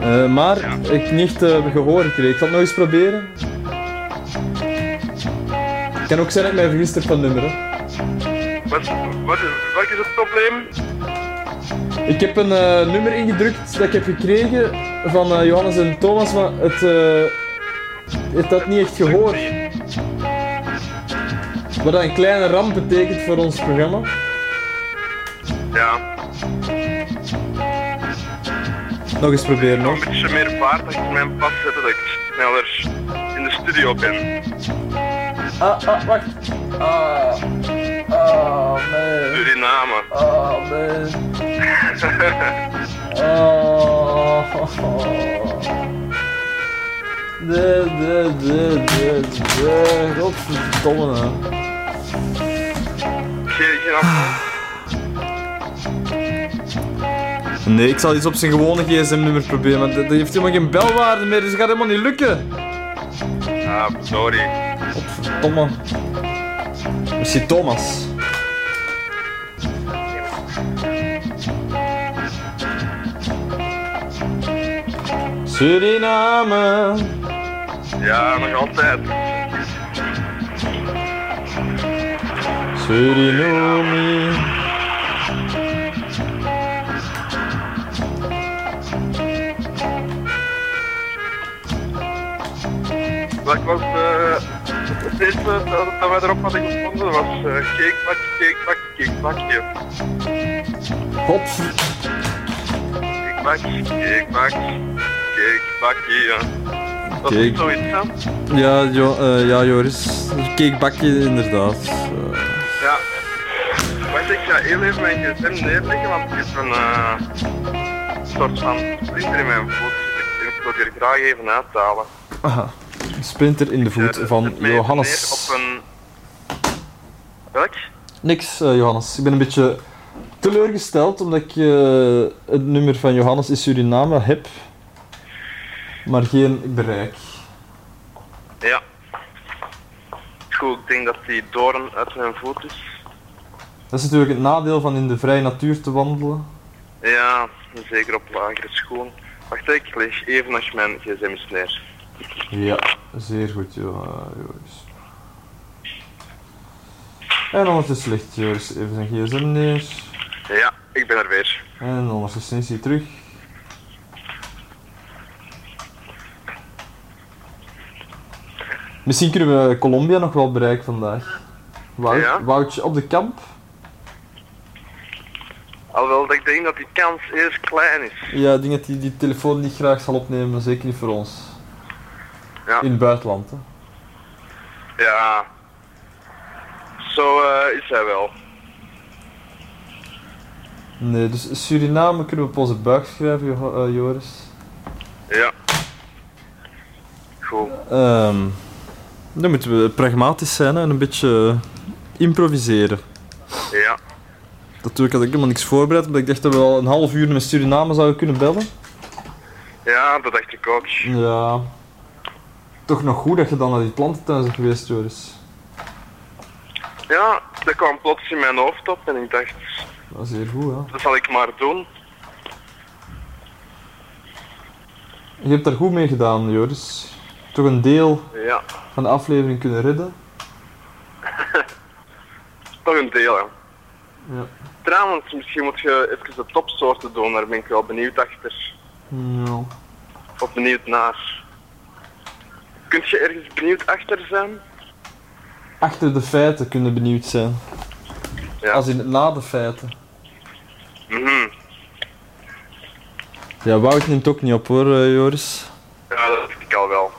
Eh, maar ik heb niet echt eh, gehoor gekregen. Ik zal het nog eens proberen. Het kan ook zijn dat ik mij vergist heb van nummer. Hè. Wat, wat, wat is het probleem? Ik heb een nummer ingedrukt dat ik heb gekregen van eh, Johannes en Thomas, maar het, eh het had niet echt gehoord. Wat dat een kleine ramp betekent voor ons programma. Ja, Nog eens proberen nog een beetje meer vaart achter mijn pas zetten dat ik sneller in de studio ben. Ah, ah, wacht. Ah, ah, nee. Suriname. Ah, nee. Oh. Nee, nee, nee, nee, nee. Godverdomme. hè. Geen, geen afstand. Nee, ik zal iets op zijn gewone gsm-nummer proberen, maar dat, dat heeft helemaal geen belwaarde meer, dus dat gaat helemaal niet lukken. Ah, sorry. Godverdomme. Misschien Thomas. Suriname. Ja, nog altijd. Suriname. Dat was eh het eerste dat, wij erop hadden gevonden was eh cakebakje, cakebakje, cakebakje. Godver... Cakebakje, cakebakje, cakebakje, ja. Dat Cake. is zoiets? Ja, jo, eh, ja Joris. Cakebakje inderdaad. Eh, Ja. Wacht, ik ga heel even mijn gsm neerleggen, want ik heb een eh, soort van splinter in mijn voet. Ik wil die er graag even uithalen. aha. Een splinter in de voet van Johannes. Op een... Welk? Niks, Johannes. Ik ben een beetje teleurgesteld omdat ik het nummer van Johannes in Suriname heb, maar geen bereik. Ja. Goed, ik denk dat die doorn uit mijn voet is. Dat is natuurlijk het nadeel van in de vrije natuur te wandelen. Ja, zeker op lagere schoen. Wacht, ik leg even als mijn gsm is neer. Ja, zeer goed, jo- Joris. En ondertussen legt Joris even zijn gsm neer. Ja, ik ben er weer. En ondertussen is hij terug. Misschien kunnen we Colombia nog wel bereiken vandaag. Wout, Ja. Woutje op de kamp? Alhoewel dat ik denk dat die kans eerst klein is. Ja, ik denk dat hij die telefoon niet graag zal opnemen, maar zeker niet voor ons. Ja. In het buitenland, hè. Ja. Zo eh, is hij wel. Nee, dus Suriname kunnen we op onze buik schrijven, Jo- eh, Joris. Ja. Goed. Ehm, dan moeten we pragmatisch zijn hè, en een beetje eh, improviseren. Ja. Natuurlijk had ik helemaal niks voorbereid, omdat ik dacht dat we al een half uur met Suriname zouden kunnen bellen. Ja, dat dacht ik ook. Ja. Toch nog goed dat je dan naar die plantentuin bent geweest, Joris. Ja, dat kwam plots in mijn hoofd op en ik dacht, Dat is zeer goed, hè. dat zal ik maar doen. Je hebt daar goed mee gedaan, Joris. Toch een deel Ja, van de aflevering kunnen redden. toch een deel, hè. Ja. Trouwens, misschien moet je even de topsoorten doen, daar ben ik wel benieuwd achter. Ja. Of benieuwd naar. Kunt je ergens benieuwd achter zijn? Achter de feiten kunnen benieuwd zijn. Ja. Als in na de feiten. Mhm. Ja, Wout neemt ook niet op hoor, eh, Joris. Ja, dat dacht ik al wel.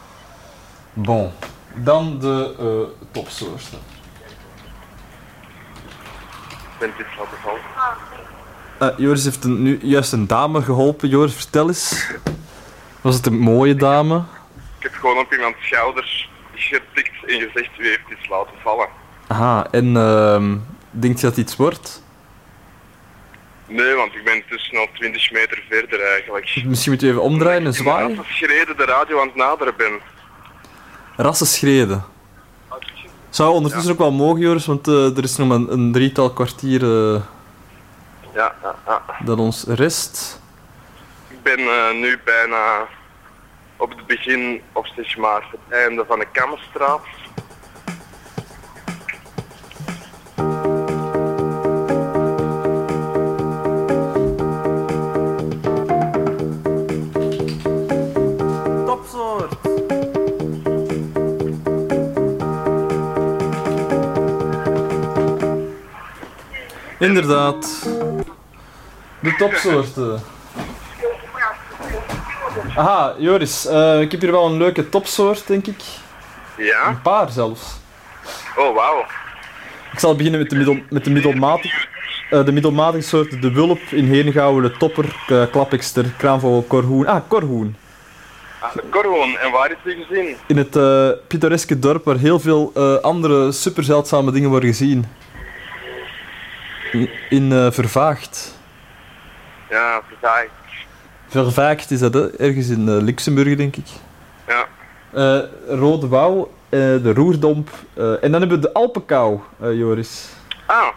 Bon. Dan de eh, topsoorten. Ik ben dit laten vallen. Eh, Joris heeft een, nu juist een dame geholpen. Joris, vertel eens. Was het een mooie dame? Ik heb gewoon op iemands schouders getikt en gezegd wie heeft iets laten vallen. Aha, en ehm denkt je dat het iets wordt? Nee, want ik ben tussen al 20 meter verder eigenlijk. Misschien moet je even omdraaien en zwaaien. Ik schreden de radio aan het naderen ben. Rassenschreden. Zou ondertussen ook wel mogen, Joris, want eh, er is nog maar een, een drietal kwartier eh, Ja, ja, ja. dat ons rest. Ik ben eh, nu bijna op het begin, of zeg maar het einde van de Kammerstraat. Inderdaad. De topsoorten. Aha, Joris, eh, ik heb hier wel een leuke topsoort, denk ik. Ja? Een paar zelfs. Oh, wauw. Ik zal beginnen met de, middel, met de middelmatige. eh, de middelmatige soorten, de wulp, in Henegouwen, de topper, uh, klapikster, kraanvogel, korhoen. Ah, korhoen. Ah, de korhoen. En waar is die gezien? In het pittoreske dorp waar heel veel andere super zeldzame dingen worden gezien. In, eh, Vervaagd. Ja, verzaai. Vervaagd is dat, hè? ergens in eh, Luxemburg, denk ik. Ja. Eh, Rode Wouw, de Roerdomp. en dan hebben we de Alpenkou, Joris. Ah,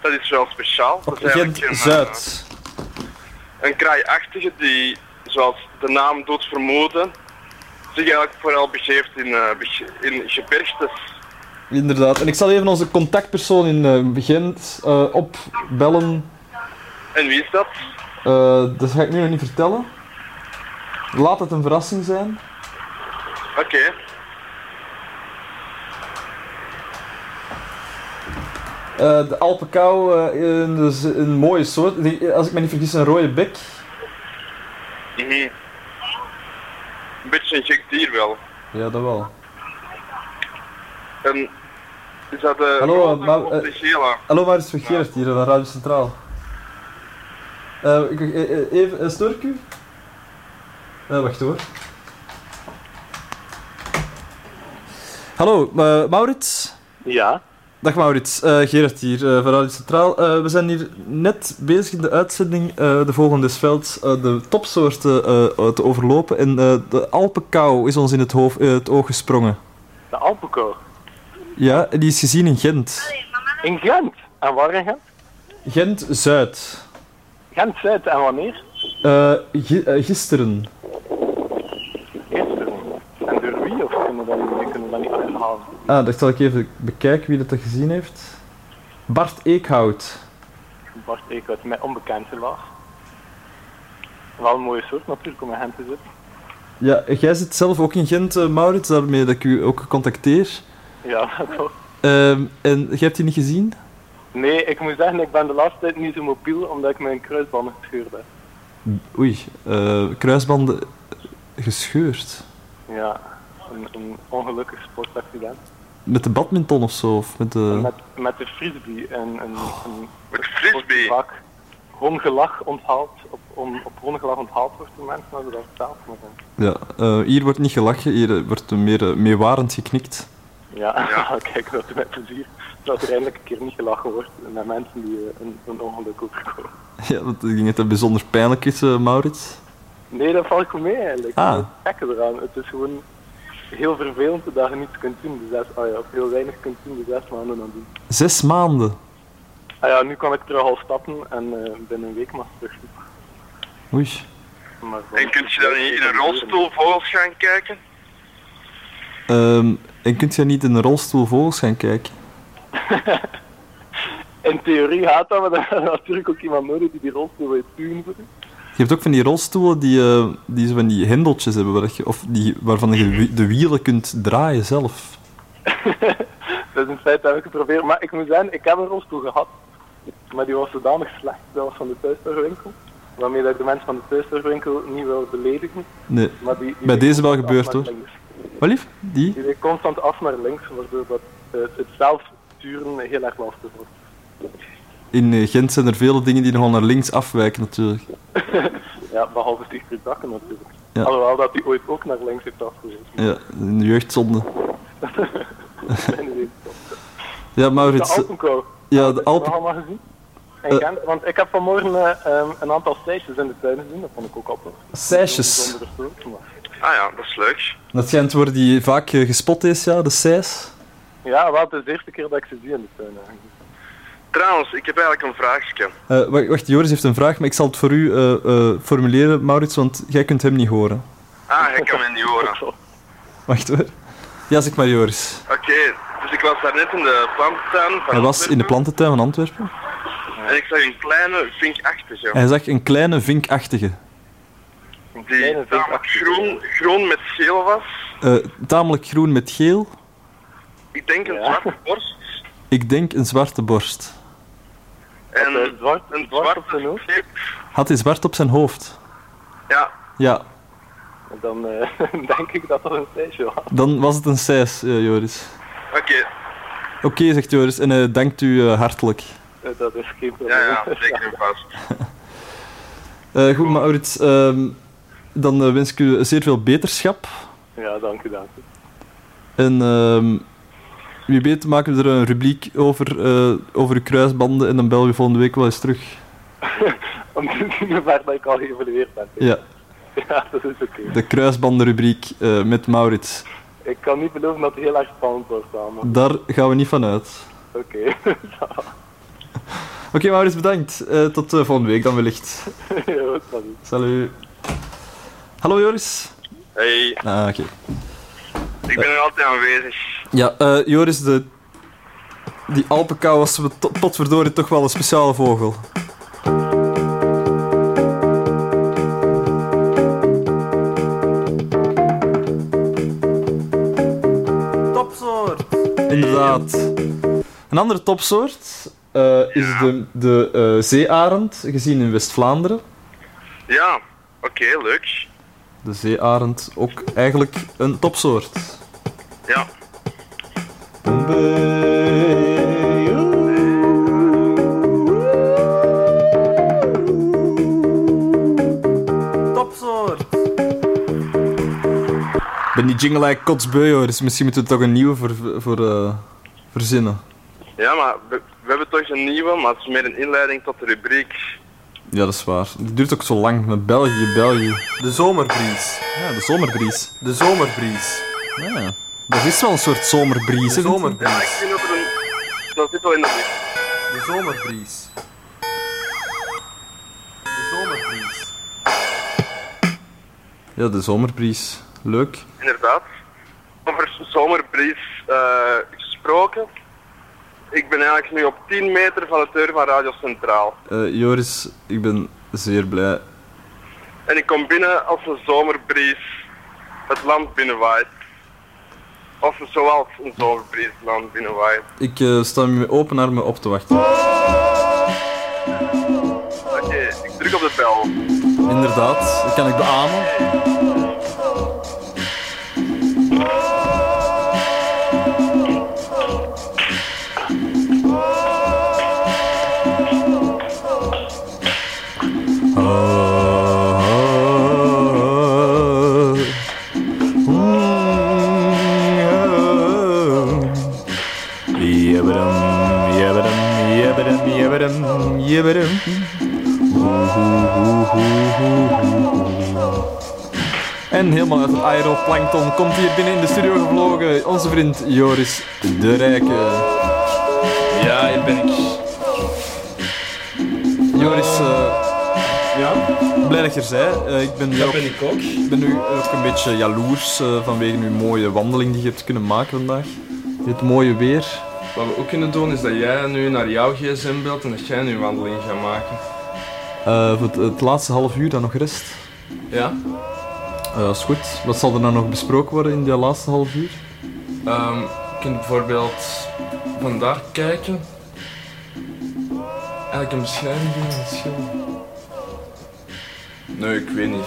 dat is wel speciaal. Dat is een, Gent-Zuid. een kraaiachtige die, zoals de naam doet vermoeden, zich eigenlijk vooral begeeft in, in gebergtes. Inderdaad. En ik zal even onze contactpersoon in eh, Gent eh, opbellen. En wie is dat? Eh, dat ga ik nu nog niet vertellen. Laat het een verrassing zijn. Oké. Eh, de Alpenkou, eh, een, dus een mooie soort. Die- Als ik me niet vergis, een rode bek. Mhm. Een beetje een gek dier wel. Ja, dat wel. En is dat de Hallo, maar, of eh, de gele? Hallo, waar is Vergeert hier van Radio Centraal? Eh, ik- eh, eh, even, uh, stoor ik u? Eh, wacht hoor. Hallo, eh, Maurits? Ja, Dag Maurits, Eh Gerard hier eh, van Radio Centraal. Eh, we zijn hier net bezig in de uitzending eh, De Vogel des Velds eh, de topsoorten eh, te overlopen. En eh, de Alpenkou is ons in het, hoofd, eh, het oog gesprongen. de Alpenkou. Ja, die is gezien in Gent. In Gent. En waar in Gent? Gent-Zuid. Gent-Zuid. En wanneer? Eh, eh, gisteren. Gisteren. En door wie? Of kunnen we dat niet, kunnen we dat niet achterhalen? Ah, dat zal ik even bekijken wie dat, dat gezien heeft. Bart Eekhout. Bart Eekhout, mij onbekend helaas. Wel een mooie soort natuurlijk om in Gent te zitten. Ja, jij zit zelf ook in Gent, eh, Maurits, daarmee dat ik u ook contacteer. Ja, dat wel. Ehm, en jij hebt die niet gezien? Nee, ik moet zeggen, ik ben de laatste tijd niet zo mobiel omdat ik mijn kruisbanden gescheurd heb. Oei, eh, kruisbanden gescheurd. Ja, een, een ongelukkig sportaccident. Met de badminton of zo? Of met de... Met, met de frisbee en een, een Met frisbee. vaak hongelag onthaald, op, on, op hongelag onthaald wordt door mensen, maar dat betaald maar dan. Ja, eh, hier wordt niet gelachen, hier eh, wordt meer uh, meewarend geknikt. Ja, Ja. kijk, dat met plezier. Dat er eindelijk een keer niet gelachen wordt met mensen die eh, een, een ongeluk overkomen. Ja, dat, dat dat bijzonder pijnlijk is, eh, Maurits. Nee, dat valt goed mee eigenlijk. Ah. Dat is het gekke eraan. Het is gewoon heel vervelend dat je niets kunt doen. De zes, ah ja, of heel weinig kunt doen, de zes maanden aan doen. Zes maanden. Ah ja, nu kan ik terug al stappen en eh, binnen een week mag ik terug. Oei. En kun je dan in een rolstoel vogels gaan kijken? Ehm, en kunt jij niet in een rolstoel vogels gaan kijken? In theorie gaat dat, maar dan je natuurlijk ook iemand nodig die die rolstoel sturen voor je. Je hebt ook van die rolstoelen die, eh, die zo van die hendeltjes hebben, waar je, of die, waarvan je de wielen kunt draaien zelf. Dat is een feit dat heb ik geprobeerd. Maar ik moet zeggen, ik heb een rolstoel gehad. Maar die was zodanig slecht, dat was van de thuiszorgwinkel. Waarmee dat ik de mensen van de thuiszorgwinkel niet wil beledigen. Nee. Maar die, die Bij deze wel gebeurd, hoor. Wat lief? Die? Die constant af naar links, waardoor dat, eh, het zelf sturen heel erg lastig wordt. In eh, Gent zijn er vele dingen die nogal naar links afwijken natuurlijk. Ja, behalve Sigrid Dakken natuurlijk. Ja. Alhoewel dat hij ooit ook naar links heeft afgewezen. Ja, een jeugdzonde. de Ja, Maurits. Alpenkou. Ja, de Alpen... allemaal gezien? En Eh. Gent? want ik heb vanmorgen eh, ehm, een aantal steitjes in de tuin gezien, dat vond ik ook apart. Sijsjes. Ah ja, dat is leuk. Dat schijnt worden die vaak eh, gespot is, ja, de sijs. Ja, wel, het is de eerste keer dat ik ze zie in de tuin eigenlijk. Trouwens, ik heb eigenlijk een vraagje. Eh, wacht, wacht, Joris heeft een vraag, maar ik zal het voor u eh, eh, formuleren, Maurits, want jij kunt hem niet horen. Ah, hij kan me niet horen. Wacht hoor. Ja, zeg maar Joris. Oké, dus ik was daar net in de plantentuin van Hij was in de plantentuin van Antwerpen. En ik zag een kleine vinkachtige. Hij zag een kleine vinkachtige. Een Die tamelijk vinkachtige. groen, groen met geel was. Eh, tamelijk groen met geel. Ik denk een Ja. zwarte borst. Ik denk een zwarte borst. En hij zwart- een zwart zwarte op zijn hoofd? Had hij zwart op zijn hoofd? Ja, Ja, Dan eh, denk ik dat dat een feestje was. dan was het een 6, eh, Joris. oké. Oké, zegt Joris, en dankt u hartelijk. Eh, Dat is geen probleem. Ja, ja, zeker en vast. Eh, goed, Maurits, ehm, dan eh, wens ik u zeer veel beterschap. Ja, dank u, dank u. En ehm, wie weet maken we er een rubriek over, eh, over uw kruisbanden en dan bellen we volgende week wel eens terug. Om te zien hoe ver dat ik al geëvalueerd ben. Ja, Ja, dat is oké. de kruisbandenrubriek eh, met Maurits. Ik kan niet beloven dat het heel erg spannend wordt samen. Daar gaan we niet van uit. Oké. Oké, Maurits, bedankt. Tot volgende week dan wellicht. ja. Salut. Hallo Joris. Hey, Ah, oké. ik ben er altijd aanwezig. Ja, eh, Joris, de, die Alpenkou was tot- potverdorie toch wel een speciale vogel. Topsoort! Inderdaad. Een andere topsoort eh, is de, de eh, zeearend, gezien in West-Vlaanderen. Ja, oké, leuk. De zeearend ook eigenlijk een topsoort. Ja, Topsoort! Ik ben die jingle eigenlijk kotsbeu hoor, dus misschien moeten we toch een nieuwe voor, voor eh, verzinnen. ja maar we, we hebben toch een nieuwe, maar het is meer een inleiding tot de rubriek. Ja, dat is waar. Het duurt ook zo lang met België, België. De zomerbries. Ja, de zomerbries. De zomerbries. Ja, dat is wel een soort zomerbries. De je? Ja, ik zomerbries. vind dat er een... Dat zit wel in de lucht. De zomerbries. De zomerbries. Ja, de zomerbries. Leuk. Inderdaad. Over zomerbries eh, gesproken. Ik ben eigenlijk nu op 10 meter van de deur van Radio Centraal. Eh, Joris, ik ben zeer blij. En ik kom binnen als een zomerbries het land binnenwaait. Of zoals een zomerbries het land binnenwaait. Ik eh, sta met open armen op te wachten. Oké, ik druk op de bel. Inderdaad, dat kan ik beamen. Aeroplankton komt hier binnen in de studio gevlogen onze vriend Joris de Rijke. Ja, hier ben ik. Joris, eh, Ja, blij dat je er bent. Eh, ik ben, dat jou- ben ik ook. ik ben nu ook een beetje jaloers eh, vanwege uw mooie wandeling die je hebt kunnen maken vandaag. Dit mooie weer. Wat we ook kunnen doen is dat jij nu naar jouw gsm belt en dat jij nu een wandeling gaat maken. Voor het, het laatste half uur dan nog rest. Ja? Eh, dat is goed. Wat zal er dan nog besproken worden in die laatste half uur? Ehm, je kunt bijvoorbeeld vandaar kijken. Eigenlijk een beschrijving doen van het schilder. Nee, ik weet niet.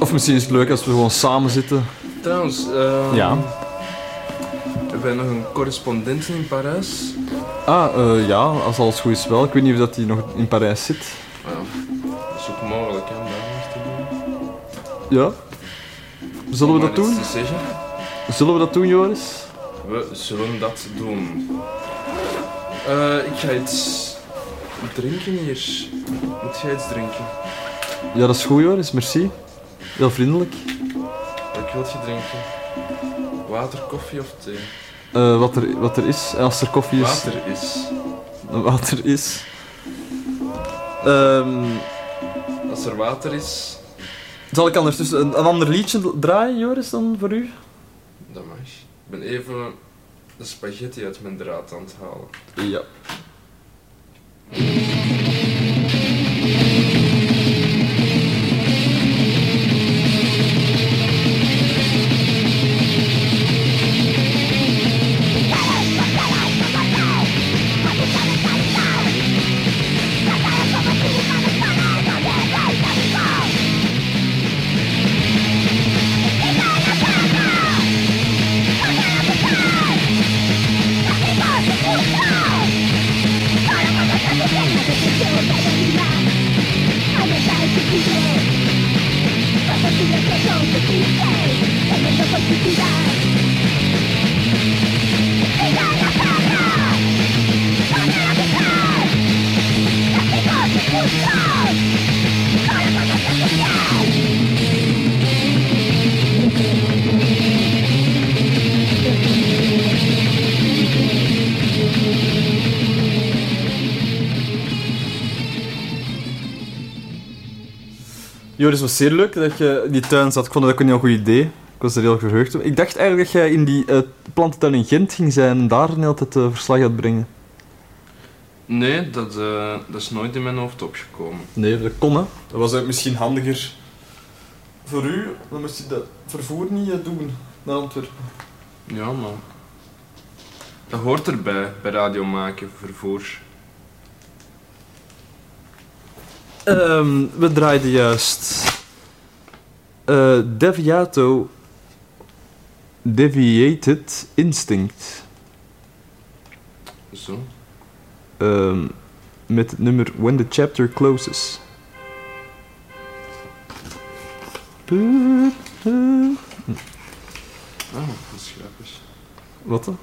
Of misschien is het leuk als we gewoon samen zitten. Trouwens, ehm, Ja. we hebben nog een correspondent in Parijs. Ah, eh, ja, als alles goed is wel. Ik weet niet of dat hij nog in Parijs zit. Ja. Zullen we dat doen? Zullen we dat doen, Joris? We zullen dat doen. Eh, ik ga iets drinken hier. Moet jij iets drinken? Ja, dat is goed, Joris. Merci. Heel vriendelijk. Wat wil je drinken? Water, koffie of thee? Eh, wat, er, wat er is, en als er koffie is, Water is. water is. Ehm, Als er water is, zal ik anders dus een, een ander liedje draaien, Joris, dan voor u? dat mag. Ik ben even de spaghetti uit mijn draad aan het halen. Ja. Joris, het was zeer leuk dat je in die tuin zat. Ik vond dat ook een heel goed idee. Ik was er heel verheugd op. Ik dacht eigenlijk dat jij in die eh plantentuin in Gent ging zijn en daar een hele tijd eh, verslag gaat brengen. Nee, dat, eh, dat is nooit in mijn hoofd opgekomen. Nee, dat kon hè. Dat was misschien handiger voor u. Dan moest je dat vervoer niet doen naar Antwerpen. Ja, maar... Dat hoort erbij, bij radio maken, vervoer. Ehm, we draaiden juist eh, Deviato Deviated Instinct. Zo. Ehm, met het nummer When the Chapter Closes. Ah, dat is grappig. Wat dan?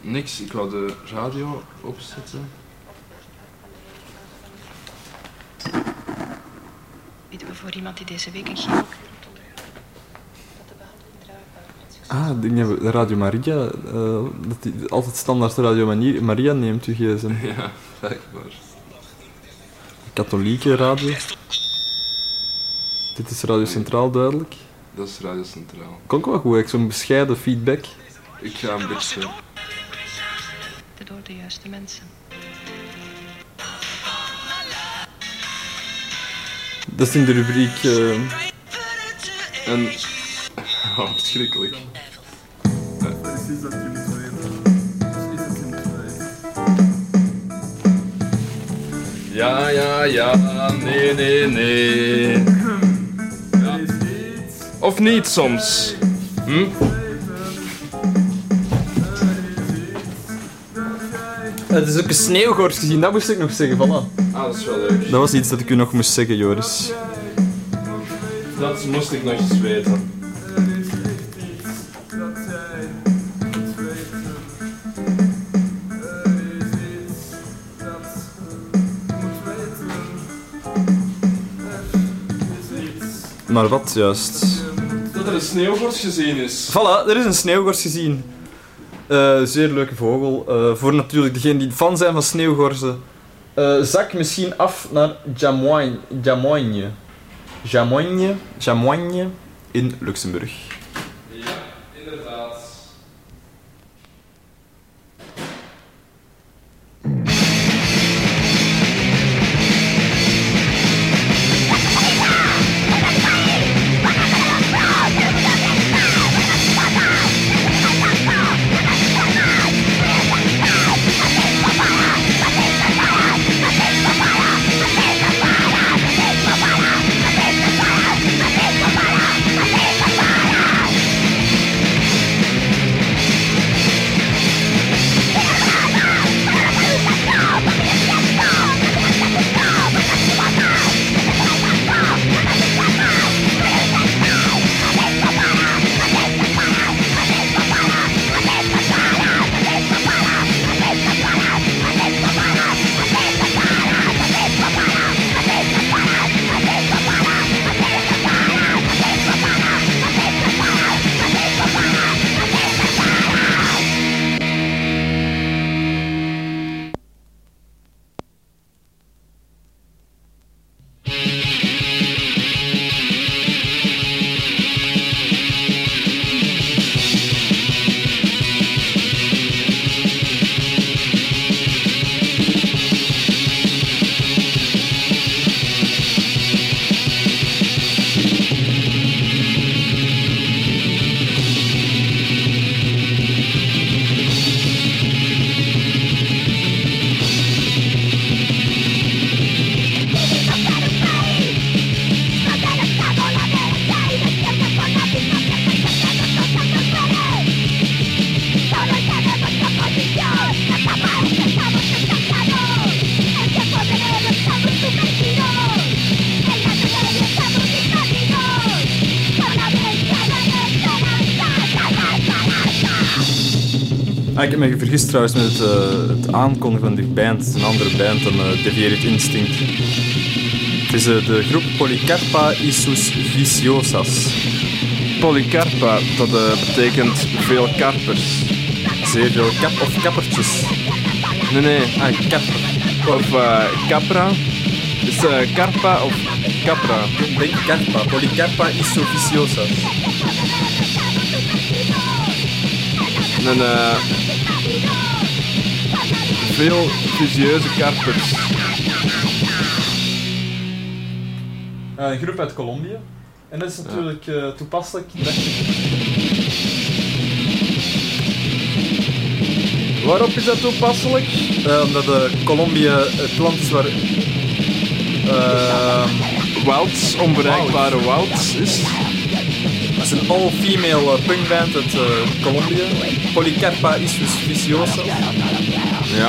Niks, ik wou de radio opzetten. Weten we voor iemand die deze week een chemo Ah, ik denk dat we- de Radio Maria, eh, dat die altijd standaard Radio Mani- Maria neemt, uw gsm. Ja, blijkbaar. Katholieke radio. Dit is Radio Centraal duidelijk. Dat is Radio Centraal. Klonk wel goed, ik zo'n bescheiden feedback. Ik ga een beetje... door de juiste mensen. Dat is in de rubriek... eh, En... Oh, verschrikkelijk. Ja, ja, ja, nee, nee, nee. Ja. Of niet soms. Hm? Het is ook een sneeuwgors gezien, dat moest ik nog zeggen, voilà. Ah, dat is wel leuk. Dat was iets dat ik u nog moest zeggen, Joris. Dat moest ik nog eens weten. Maar wat juist? Dat er een sneeuwgors gezien is. Voilà, er is een sneeuwgors gezien. Eh, zeer leuke vogel. Eh, voor natuurlijk degenen die fan zijn van sneeuwgorzen. Eh, zak misschien af naar Jamoigne. Jamoigne. Jamoigne. Jamoigne in Luxemburg. Me vergist trouwens met het, eh, het aankondigen van die band. Het is een andere band dan uh, Deviated Instinct. Het is eh, de groep Polycarpa Isus Viciosas. Polycarpa, dat eh, betekent veel karpers. Zeer veel kap of kappertjes. Nee, nee. Ah, kapper. Of eh capra. Dus eh carpa of Capra. Denk carpa. Polycarpa isophysiosa. Een, eh, veel visieuze karpers. Eh, een groep uit Colombia. En dat is natuurlijk eh, toepasselijk. Waarop is dat toepasselijk? Eh, omdat de Colombia het land is waar... eh, Wilds, onbereikbare wilds is. dat is een all-female punkband uit eh, Colombia. Polycarpa isophysiosa. Ja. Ah ja,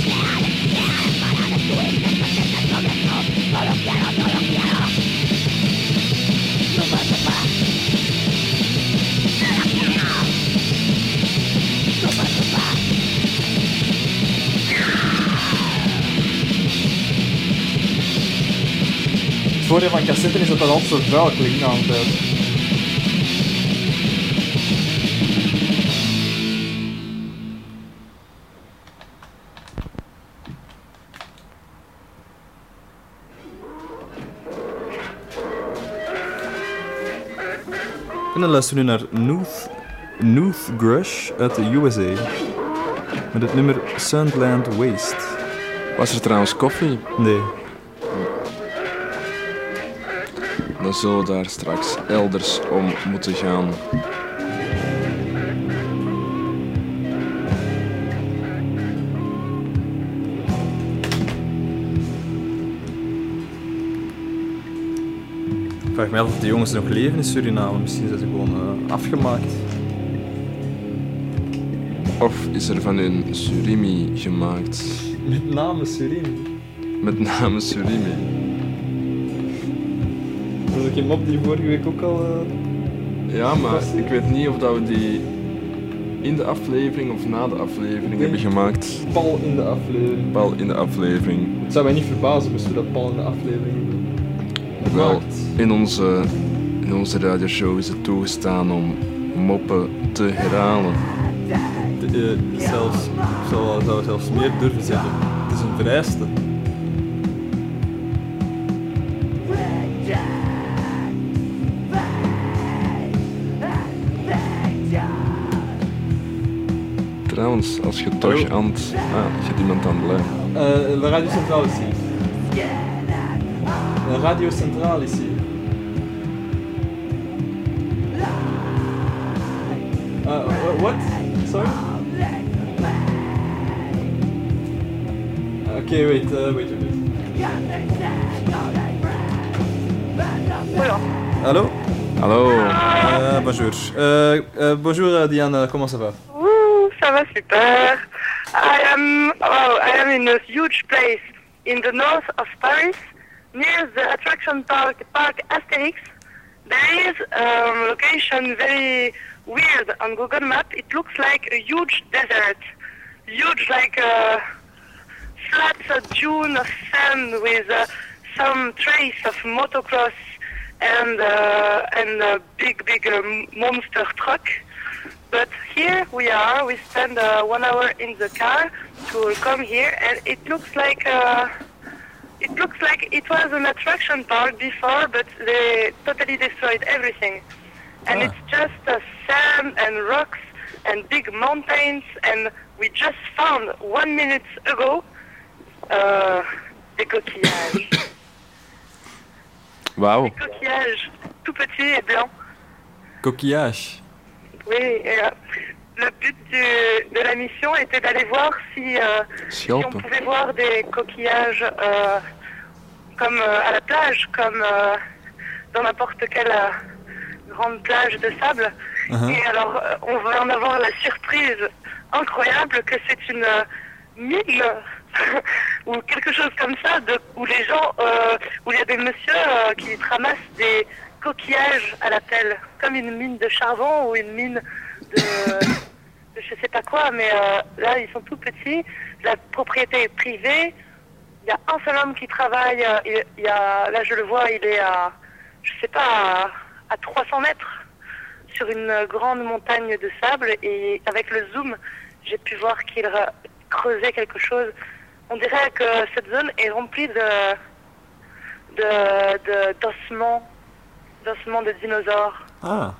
voordeel van cassetten is dat dat altijd zo vuil klinkt. En dan luisteren we nu naar Nooth, Nooth Grush uit de USA. Met het nummer Sandland Waste. Was er trouwens koffie? Nee. Dan zullen we daar straks elders om moeten gaan. Ik vraag me af of die jongens nog leven in Suriname. Misschien zijn ze gewoon eh, afgemaakt. Of is er van hun surimi gemaakt? Met name Suriname. Met name surimi. Een mop die vorige week ook al... eh, Ja, maar ik weet niet of dat we die in de aflevering of na de aflevering hebben gemaakt. pal in de aflevering. Pal in de aflevering. Het zou mij niet verbazen moesten we dat pal in de aflevering doen. Wel, Gemaakt. in onze, in onze radioshow is het toegestaan om moppen te herhalen. De, eh, zelfs, ik zou, zou zelfs meer durven zeggen. Het is een vereiste. Als je toch Hallo? aan het... Ah, je hebt iemand aan de lijn. Uh, de Radio Centraal is hier. De Radio Centraal is hier. Uh, wha- what? Sorry? Okay, wait, uh, wait, wait. Allô Hallo. Euh, bonjour. Euh, euh, bonjour Diane, comment ça va super. I am, oh, I am in a huge place in the north of Paris, near the attraction park, Park Asterix. There is a location very weird on Google Map. It looks like a huge desert, huge like a flat uh, dune of sand with uh, some trace of motocross and uh, and a big big um, monster truck. But here we are. We spend uh, one hour in the car to come here, and it looks like uh, it looks like it was an attraction park before, but they totally destroyed everything. And Ah. it's just uh, sand and rocks and big mountains. And we just found one minute ago uh, des coquillages. Wauw. des coquillages tout petits et blancs. Coquillage. Oui, et, euh, le but du- de la mission était d'aller voir si, euh, si on pouvait voir des coquillages euh, comme à la plage, comme dans n'importe quelle grande plage de sable. Uh-huh. Et alors, on va en avoir la surprise incroyable que c'est une mine ou quelque chose comme ça, de, où les gens, où il y a des messieurs qui ramassent des coquillages à la pelle, comme une mine de charbon ou une mine de, de je sais pas quoi, mais euh, là ils sont tout petits. La propriété est privée. Il y a un seul homme qui travaille. euh, Il, il y a, là je le vois, il est à, je sais pas, à, à 300 mètres sur une grande montagne de sable et avec le zoom, j'ai pu voir qu'il re- creusait quelque chose. On dirait que cette zone est remplie de- d'ossements, d'ossements de dinosaures. Ah,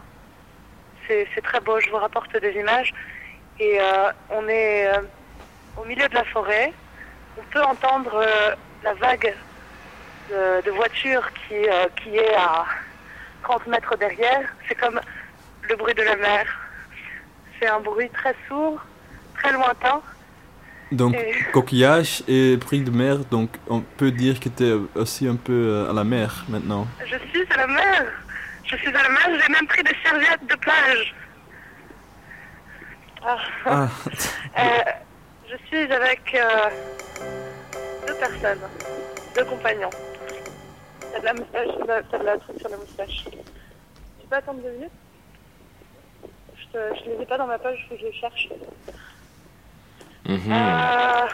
C'est très beau, je vous rapporte des images. Et euh, on est euh, au milieu de la forêt. On peut entendre euh, la vague de, de voitures qui, qui est à 30 mètres derrière. C'est comme le bruit de la mer. C'est un bruit très sourd, très lointain. Donc Et- coquillage et bruit de mer, donc on peut dire que tu es aussi un peu euh, à la mer maintenant. Je suis à la mer. Je suis à la mer, j'ai même pris des serviettes de plage. Ah. Ah, Euh, je suis avec euh, deux personnes, deux compagnons. T'as de la moustache, t'as t'as de la truc sur la moustache. Tu peux attendre deux minutes Je te, je les ai pas dans ma poche, il faut que je les cherche. Mhm. Euh,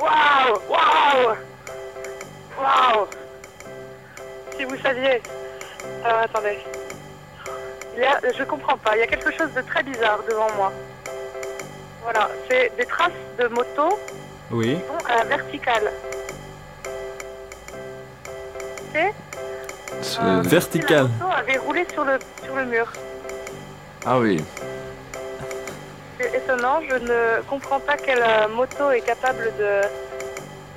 Waouh Waouh Waouh Si vous saviez. Alors attendez. Il y a, je comprends pas, il y a quelque chose de très bizarre devant moi. Voilà, c'est des traces de moto oui. qui vont à la verticale. C'est C'est- Vertical. La moto avait roulé sur le, sur le mur. Ah oui. Étonnant, je ne comprends pas quelle euh, moto est capable de,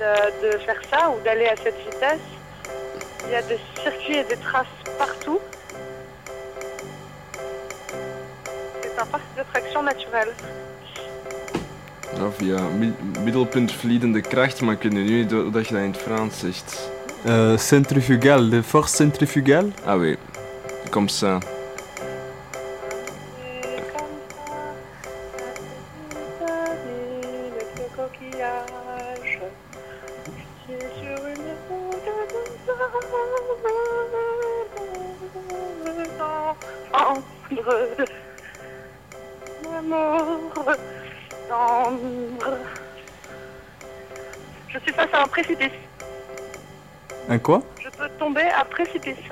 de, de faire ça ou d'aller à cette vitesse. Il y a des circuits et des traces partout. C'est un parc d'attraction naturel. Ja, via mi- middelpuntvliedende kracht, maar ik weet nu niet hoe dat je dat in het Frans zegt. Euh, centrifugal, de force centrifugale Ah oui. Comme ça.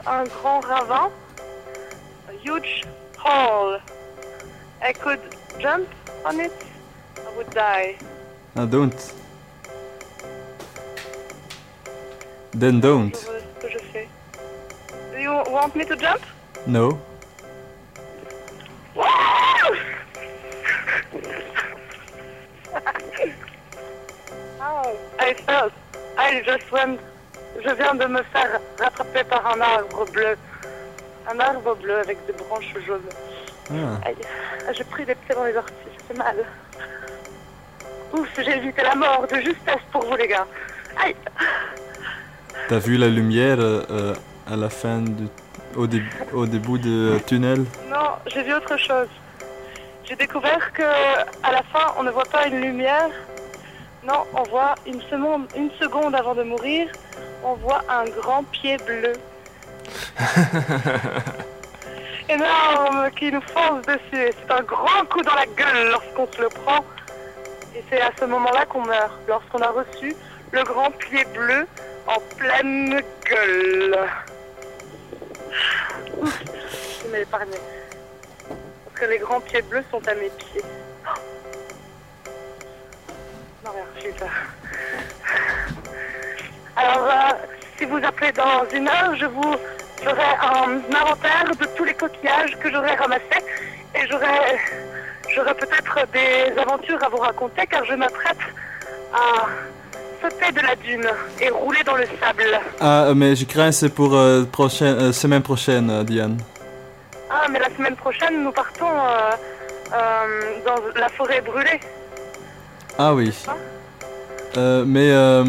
Un grand ravin, a huge hole. I could jump on it, I would die. No, don't. Then don't. Sur, ce que je fais. Do you want me to jump? No. I fell. I just went. Je viens de me faire rattraper par un arbre bleu. Un arbre bleu avec des branches jaunes. Ah. Aïe, j'ai pris des pieds dans les orties, ça fait mal. Ouf, j'ai évité la mort de justesse pour vous les gars. Aïe, T'as vu la lumière euh, euh, à la fin du... Au, dé- au début du tunnel? Non, j'ai vu autre chose. J'ai découvert que à la fin, on ne voit pas une lumière. Non, on voit une seconde, une seconde avant de mourir, on voit un grand pied bleu. Énorme, qui nous fonce dessus. C'est un grand coup dans la gueule lorsqu'on se le prend. Et c'est à ce moment-là qu'on meurt, lorsqu'on a reçu le grand pied bleu en pleine gueule. Ouf, je m'ai épargné. Parce que les grands pieds bleus sont à mes pieds. Non, rien, j'ai eu peur. Alors, euh, si vous appelez dans une heure, je vous ferai un inventaire de tous les coquillages que j'aurai ramassés et j'aurai, j'aurai peut-être des aventures à vous raconter car je m'apprête à sauter de la dune et rouler dans le sable. Ah, euh, mais je crains c'est pour euh, prochaine, euh, semaine prochaine, Diane. Ah, mais la semaine prochaine, nous partons dans la forêt brûlée. Ah oui. Euh, mais... euh,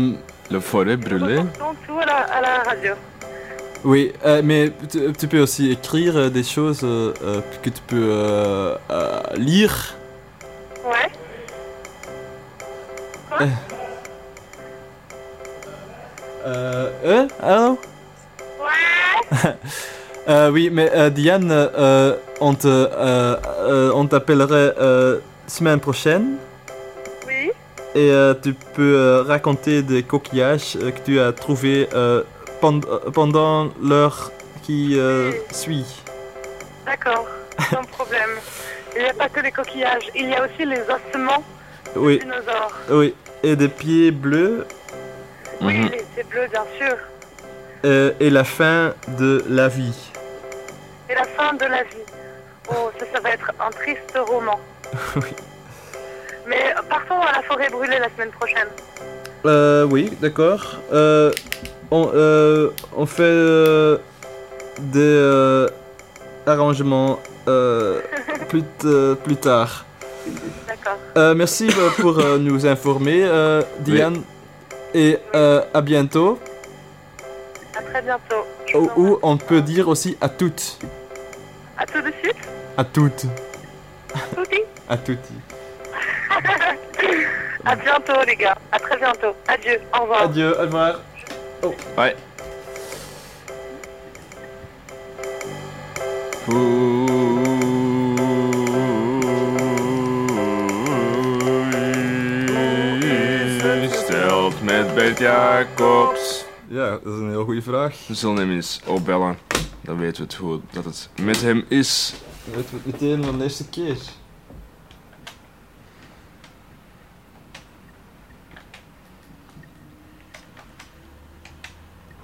Le forêt brûlée. Tout à la, à la radio. oui, euh, mais tu, tu peux aussi écrire euh, des choses euh, que tu peux euh, lire. Ouais. Euh, euh, allô? Ouais. Euh, oui, mais euh, Diane, euh, on te, euh, euh, on t'appellerait euh, semaine prochaine. Et euh, tu peux euh, raconter des coquillages euh, que tu as trouvés pend- pendant l'heure qui suit. D'accord, sans problème. Il n'y a pas que les coquillages, il y a aussi les ossements Oui, des dinosaures. oui. Et des pieds bleus Oui, Mhm. les- c'est bleu, bien sûr. euh, et la fin de la vie. Et la fin de la vie. Oh, ça, ça va être un triste roman. Oui. Mais partons à la forêt brûlée la semaine prochaine. Euh, oui, d'accord. Euh, on, euh, on fait euh, des euh, arrangements euh, plus, plus tard. D'accord. Euh, merci euh, pour euh, nous informer, euh, Diane. Et euh, à bientôt. À très bientôt. Ou, ou on peut dire aussi à toutes. À tout de suite. À toutes. Tutti. À toutes. À bientôt, les gars. À très bientôt. Adieu. Au revoir. Adieu, au revoir. Ouais. Stelt met Bert Jacobs. Ja, dat is een heel goede vraag. We zullen hem eens opbellen. Dan weten we het hoe dat het met hem is. Weten we het meteen van de eerste keer.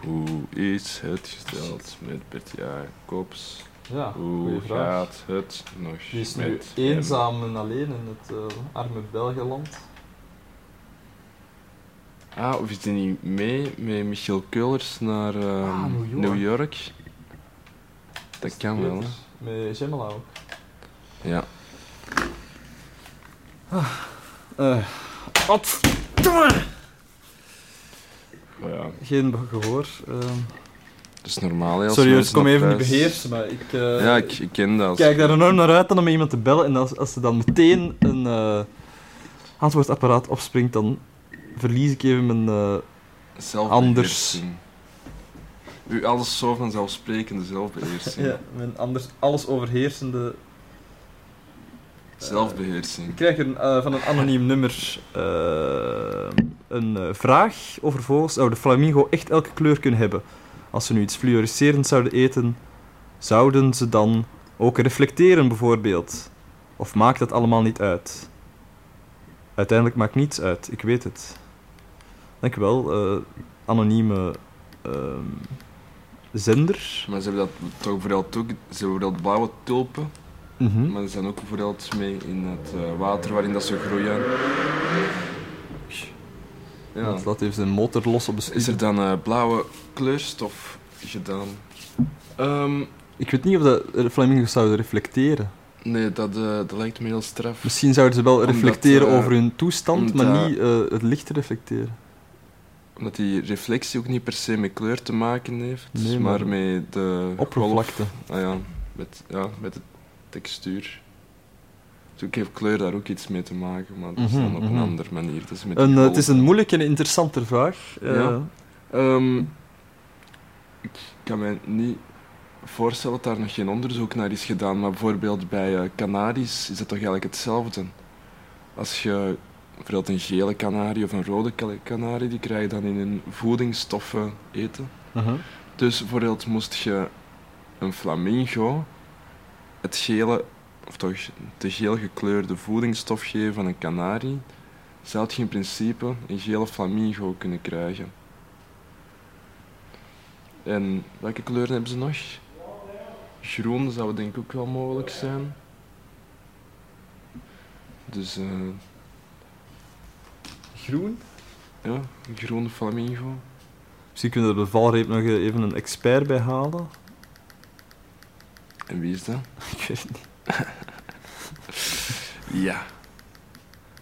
Hoe is het gesteld met Bert Jacobs? Ja, Hoe gaat het nog Die is met nu hem? eenzaam en alleen in het eh, arme Belgeland. Ah, of is hij niet mee met Michiel Keulers naar ehm, Ah, New York. New York? Dat kan wel, hè? Met Gemela ook. Ja. Eh, wat? Ja. Geen gehoor. ehm. Dat is normaal, als Sorry, ik kom even niet beheersen, maar ik, eh, Ja, ik, ik ken dat. kijk daar enorm naar uit dan om iemand te bellen. En als, als er dan meteen een eh, antwoordapparaat opspringt, dan verlies ik even mijn... eh, anders. U alles zo vanzelfsprekende zelfbeheersing. ja, mijn anders alles overheersende... Zelfbeheersing. Ik krijg een, eh, van een anoniem nummer eh, een eh, vraag over vogels. Zou de flamingo echt elke kleur kunnen hebben? Als ze nu iets fluoriserend zouden eten, zouden ze dan ook reflecteren bijvoorbeeld? Of maakt dat allemaal niet uit? Uiteindelijk maakt niets uit, ik weet het. Dank u wel, eh, anonieme ehm, zender. Maar ze hebben dat toch vooral ook, ze hebben vooral blauwe tulpen, Mhm. maar ze zijn ook vooral mee in het eh, water waarin dat ze groeien. Ja. Laat- Laat even zijn motor los op de. Is er dan eh, blauwe kleurstof gedaan? Ehm, Ik weet niet of dat de flamingo's zouden reflecteren. nee, dat, eh, dat lijkt me heel straf. Misschien zouden ze wel Omdat, reflecteren over hun toestand, maar niet het licht reflecteren. Omdat die reflectie ook niet per se met kleur te maken heeft, Nee, maar, maar met de oppervlakte. Ah ja, met, ja, met de textuur. Dus ook heeft kleur daar ook iets mee te maken, maar dat is dan Mhm, op een mhm. andere manier. Dat is met Een, eh, het is een moeilijke en interessante vraag. Eh, Ja. Ehm, ik kan me niet voorstellen dat daar nog geen onderzoek naar is gedaan, maar bijvoorbeeld bij eh kanaries is dat toch eigenlijk hetzelfde. Als je bijvoorbeeld een gele kanarie of een rode ka- kanarie, die krijg je dan in hun voedingsstoffen eten. aha. Dus bijvoorbeeld moest je een flamingo het gele, of toch de geel gekleurde voedingsstof geven van een kanarie, zou je in principe een gele flamingo kunnen krijgen. En welke kleuren hebben ze nog? Groen zou denk ik ook wel mogelijk zijn. Dus eh, Groen? ja, een groene flamingo. Misschien kunnen we er de valreep nog even een expert bij halen. En wie is dat? Ik weet het niet. Ja.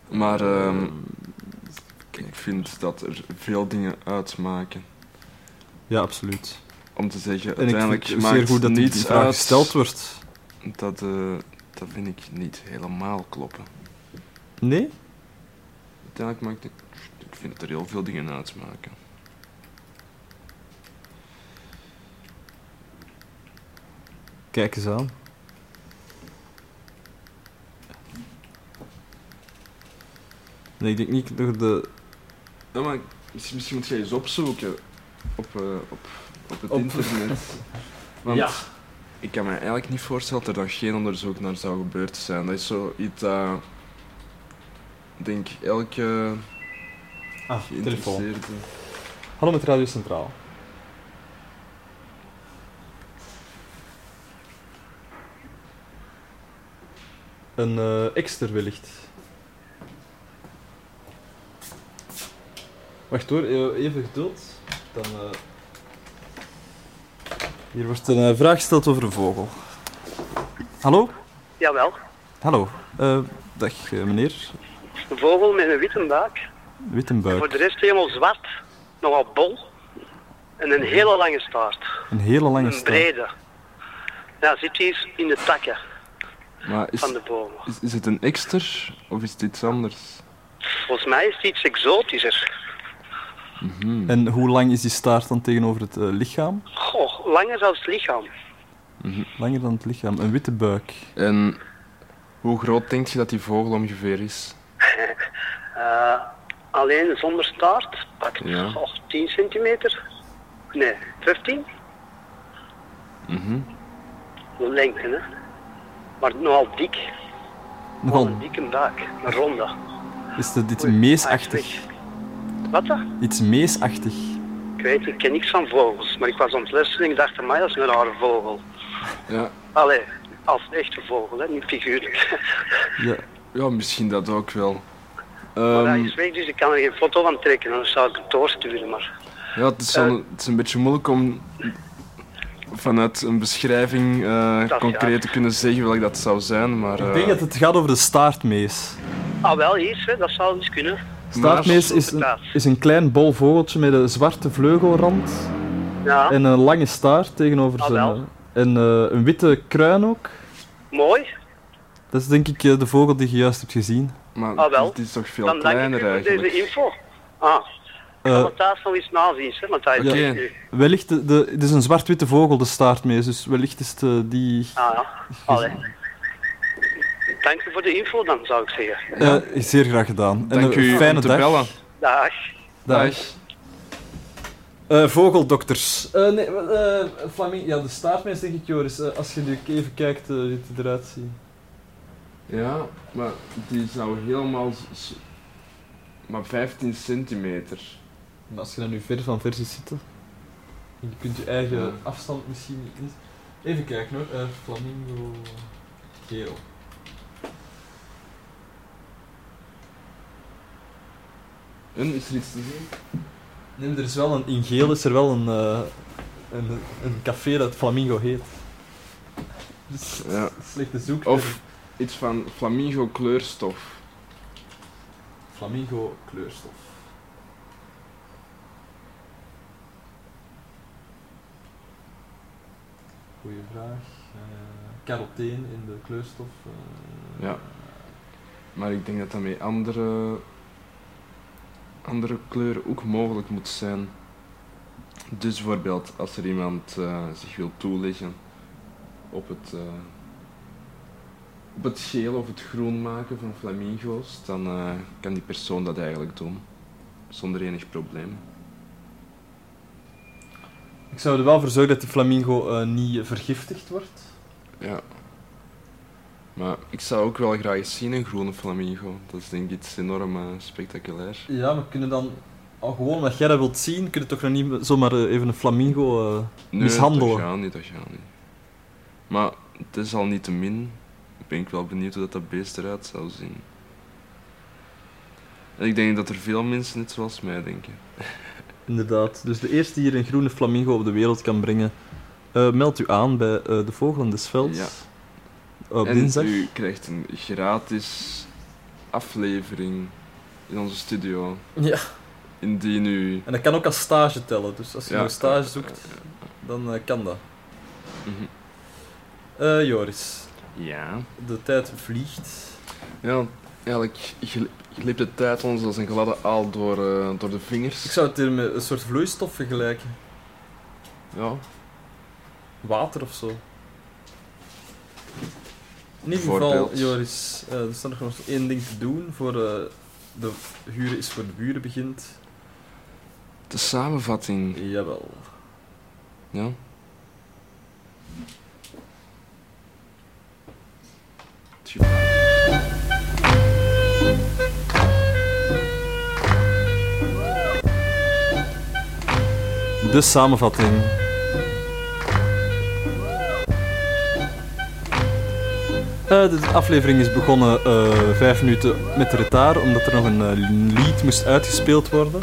Maar ehm, ik vind dat er veel dingen uitmaken. Ja, absoluut. Om te zeggen, En ik uiteindelijk vind het maakt zeer goed dat niets vraag uit. gesteld wordt. Dat, eh, dat vind ik niet helemaal kloppen. Nee? Uiteindelijk maakt het... Ik vind dat er heel veel dingen uitmaken. Kijk eens aan. Nee, ik denk niet door de... Ja, maar misschien, moet je eens opzoeken op, eh, op, op het Op- internet. Want Ja. ik kan me eigenlijk niet voorstellen dat er daar geen onderzoek naar zou gebeurd zijn. Dat is zoiets dat... Ik denk elke Ah, telefoon. Hallo met Radio Centraal. Een exter wellicht. Wacht hoor, eh, even geduld. Dan, eh, Hier wordt een vraag gesteld over een vogel. Hallo? Jawel, Hallo. Dag meneer. een vogel met een witte buik. Wittenbuik. Voor de rest helemaal zwart, nogal bol. En een hele lange staart. Een hele lange Een staart. brede. Ja, zit hier in de takken Maar is, van de bomen. is, is het een ekster of is het iets anders? Volgens mij is het iets exotischer. Mhm. En hoe lang is die staart dan tegenover het eh, lichaam? Goh, langer dan het lichaam. Langer dan het lichaam. Een witte buik. En hoe groot denk je dat die vogel ongeveer is? Eh, alleen zonder staart pakt Ja. goh, 10 centimeter. Nee, 15. Mhm. De lengte, hè. Maar nogal dik. Nogal, Een dikke buik, een ronde. is het iets meesachtig? Wat dat? Iets meesachtig. Ik weet, ik ken niks van vogels, maar ik was aan het luisteren en ik dacht, mij dat is een rare vogel. Ja. Allee, als echte vogel, hè, niet figuurlijk. Ja. ja, misschien dat ook wel. maar Ehm, hij is weg, dus ik kan er geen foto van trekken, anders zou ik het doorsturen. Maar ja, het is, wel- het is een beetje moeilijk om vanuit een beschrijving eh, Dat, concreet te kunnen zeggen welk dat zou zijn, maar... Ik eh, denk dat het gaat over de staartmees. ah, wel, hier, hè, dat zou eens kunnen. Staartmees is een, is een klein bol vogeltje met een zwarte vleugelrand Ja, en een lange staart tegenover Ah, zijn... wel. eh, En eh, een witte kruin ook. mooi. Dat is denk ik eh, de vogel die je juist hebt gezien. Maar Ah, wel. het is toch veel Dan kleiner u voor eigenlijk. deze info. Ah, ik Eh, het thuis nog eens nazien, hè, want hij is nu. wellicht, de, de, het is een zwart-witte vogel, de staartmees, dus wellicht is het eh, die... Ah ja, allee. Dank u voor de info dan, zou ik zeggen. Eh, zeer graag gedaan. En Dank een u fijne dag. bellen. Dag. Dag. Eh, vogeldokters. Eh, nee, eh Flaming, ja, de staartmees denk ik, Joris. Eh, als je nu even kijkt, eh, hoe het eruit ziet. Ja, maar die zou helemaal... Maar 15 centimeter. Maar als je dan nu ver van ver ziet zitten, en je kunt je eigen Ja. afstand misschien niet... Even kijken hoor, Eh, flamingo geel. En is er iets te zien? Nee, er is wel een, in geel is er wel een, eh, een, een café dat Flamingo heet. Dus Ja. slechte zoek. Of iets van flamingo kleurstof. Flamingo kleurstof. Goeie vraag. Eh caroteen in de kleurstof. eh, Ja. Maar ik denk dat dat met andere, andere kleuren ook mogelijk moet zijn. Dus bijvoorbeeld als er iemand eh, zich wil toeleggen op het, eh, op het geel of het groen maken van flamingo's, dan kan die persoon dat eigenlijk doen. Zonder enig probleem. Ik zou er wel voor zorgen dat die flamingo eh, niet vergiftigd wordt. Ja. Maar ik zou ook wel graag eens zien een groene flamingo. Dat is denk ik iets enorm eh, spectaculair. Ja, maar kunnen dan, al gewoon omdat jij dat wilt zien, kun je toch nog niet zomaar eh, even een flamingo eh, Nee, mishandelen? dat gaat niet, dat gaat niet. Maar het is al niet te min. Ben ik wel benieuwd hoe dat, dat beest eruit zou zien. En ik denk dat er veel mensen net zoals mij denken. Inderdaad. Dus de eerste die hier een groene flamingo op de wereld kan brengen, eh meld u aan bij eh, de Vogelen des Velds. Ja. Op en dinsdag. u krijgt een gratis aflevering in onze studio. Ja. Indien u... En dat kan ook als stage tellen. Dus als je Ja. een stage zoekt, dan eh, kan dat. Mhm. Eh, Joris, Ja. de tijd vliegt. Ja, eigenlijk glipt de tijd ons als een gladde aal door, eh, door de vingers. Ik zou het hier met een soort vloeistof vergelijken. Ja. Water of zo. In ieder geval. Joris, eh, er staat nog één ding te doen voor eh, de huren is voor de buren begint. De samenvatting. Jawel. Ja. De samenvatting. Eh, de aflevering is begonnen eh, vijf minuten met retard, omdat er nog een eh, lied moest uitgespeeld worden.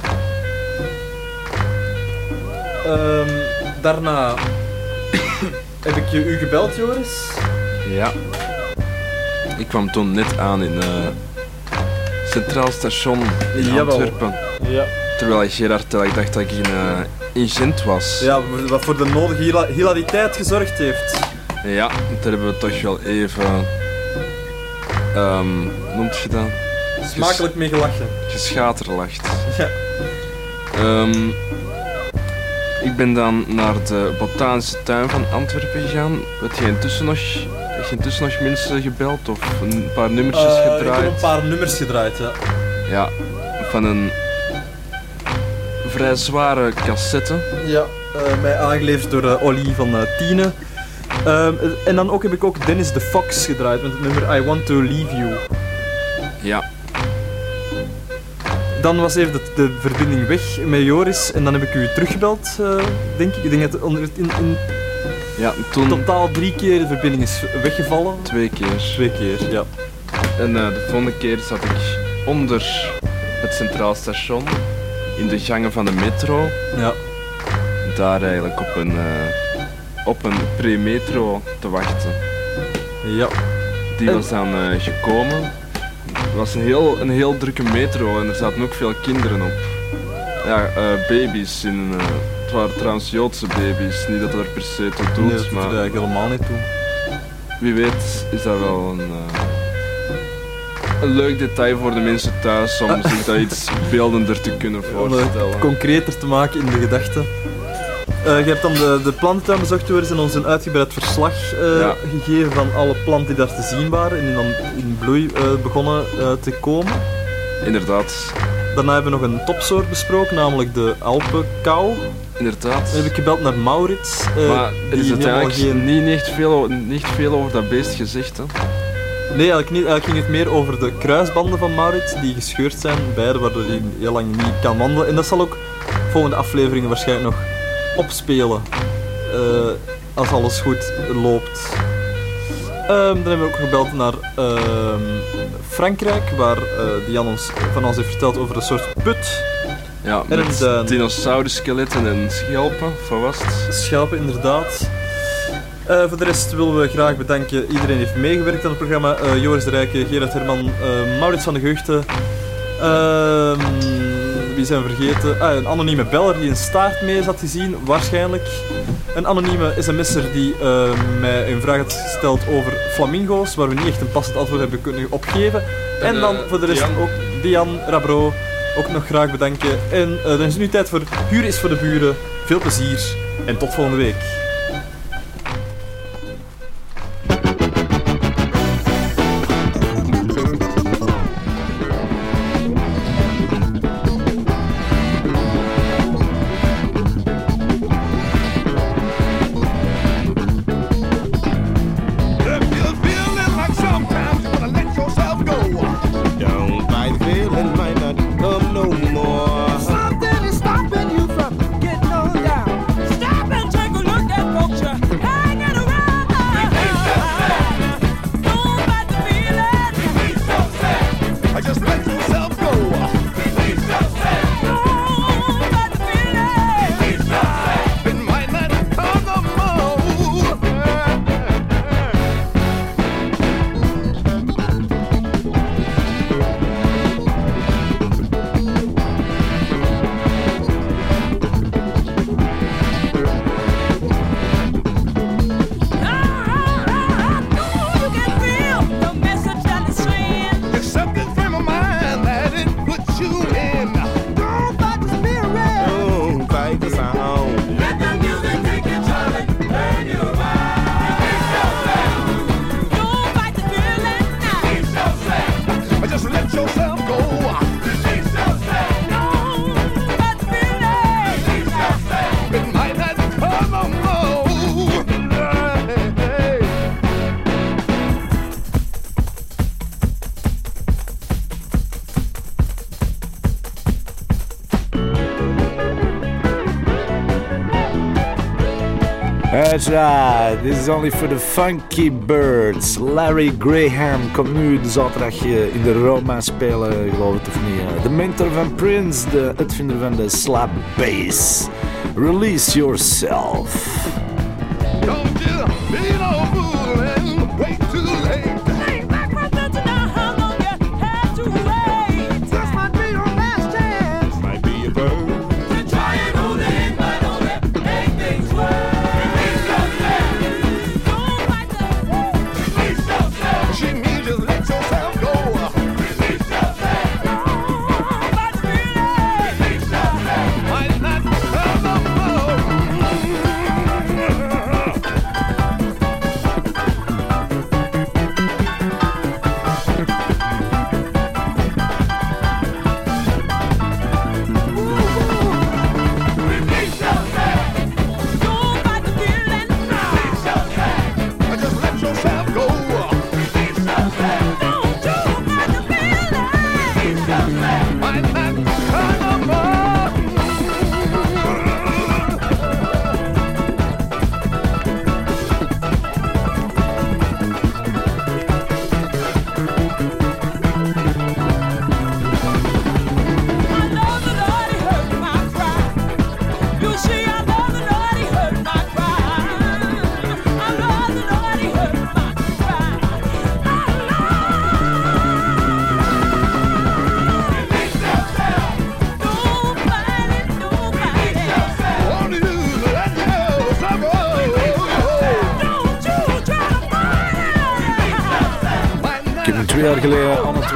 Ehm, daarna heb ik je u gebeld, Joris. Ja. Ik kwam toen net aan in Centraal Station in Jawel. Antwerpen. Ja. Terwijl Gerard ik dacht dat ik in, in Gent was. Ja, wat voor de nodige hila- hilariteit gezorgd heeft. Ja, daar hebben we toch wel even. ehm hoe noemt je dat? Smakelijk mee gelachen. Geschaterlacht. Ja. Ehm, ik ben dan naar de botanische tuin van Antwerpen gegaan. Heb je intussen nog, heb je intussen nog mensen gebeld of een paar nummertjes Eh, Ik heb gedraaid? een paar nummers gedraaid, ja. Ja, van een vrij zware cassette. Ja, eh, mij aangeleverd door eh, Olly van eh, Tiene. Ehm, en dan ook heb ik ook Dennis the Fox gedraaid met het nummer I Want To Leave You. Ja. Dan was even de, de verbinding weg met Joris en dan heb ik u teruggebeld, denk ik. Ik denk dat het onder, in, in Ja, toen totaal drie keer de verbinding is weggevallen. twee keer. Twee keer, ja. En de volgende keer zat ik onder het Centraal Station in de gangen van de metro. Ja. Daar eigenlijk op een, eh, op een pre-metro te wachten. Ja. Die En- was dan eh, gekomen. Het was een heel, een heel drukke metro en er zaten ook veel kinderen op. Ja, eh, baby's. In, het waren trouwens Joodse baby's. Niet dat dat er per se toe doet, Nee, dat maar eigenlijk helemaal niet toe. wie weet is dat wel een, een leuk detail voor de mensen thuis om zich dat iets beeldender te kunnen Om het voorstellen. concreter te maken in de gedachten. Eh, je hebt dan de, de plantentuin bezocht Joris, en ons een uitgebreid verslag eh, Ja. gegeven van alle planten die daar te zien waren en die dan in bloei eh, begonnen te komen. Inderdaad, Daarna hebben we nog een topsoort besproken, namelijk de Alpenkou. inderdaad. Dan heb ik gebeld naar Maurits. maar er is uiteindelijk niet, niet, echt veel, niet echt veel over dat beest gezegd. Hè. Nee, eigenlijk niet. Eigenlijk ging het meer over de kruisbanden van Maurits, die gescheurd zijn, beide, waardoor hij heel lang niet kan wandelen. En dat zal ook volgende afleveringen waarschijnlijk nog opspelen, eh, als alles goed loopt. Ehm, dan hebben we ook gebeld naar ehm, Frankrijk, waar eh Dian ons, van ons heeft verteld over een soort put. Ja, En met dinosaurusskeletten en schelpen, van was het? Schelpen, inderdaad. Eh, voor de rest willen we graag bedanken. Iedereen heeft meegewerkt aan het programma. Eh, Joris de Rijke, Gerard Herman, eh, Maurits van de Geugten. Ehm, wie zijn we vergeten? Ah, een anonieme beller die een staart mee zat te zien, waarschijnlijk. Een anonieme sms'er die mij een vraag had gesteld over flamingo's, waar we niet echt een passend antwoord hebben kunnen opgeven. En, En, dan voor de rest Dian. ook Dian Rabro, ook nog graag bedanken. En dan is het nu tijd voor Huren is voor de buren. Veel plezier en tot volgende week. Right, this is only for the funky birds. Larry Graham komt nu de zaterdag in de Roma spelen, geloof het of niet. eh. De mentor van Prince, de uitvinder van de slap bass. Release yourself.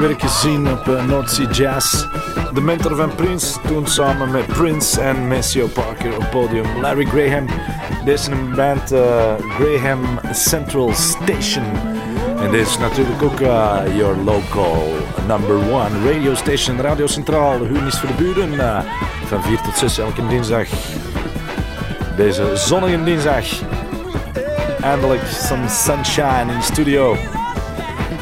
Werk gezien op uh, North Sea Jazz. De mentor van Prince, toen samen met Prince en Maceo Parker op podium. Larry Graham, deze band eh, Graham Central Station. En dit is natuurlijk ook eh, your local number one radio station, Radio Centraal. Hun is voor de buren van 4 tot 6 elke dinsdag. Deze zonnige dinsdag. Eindelijk some sunshine in de studio.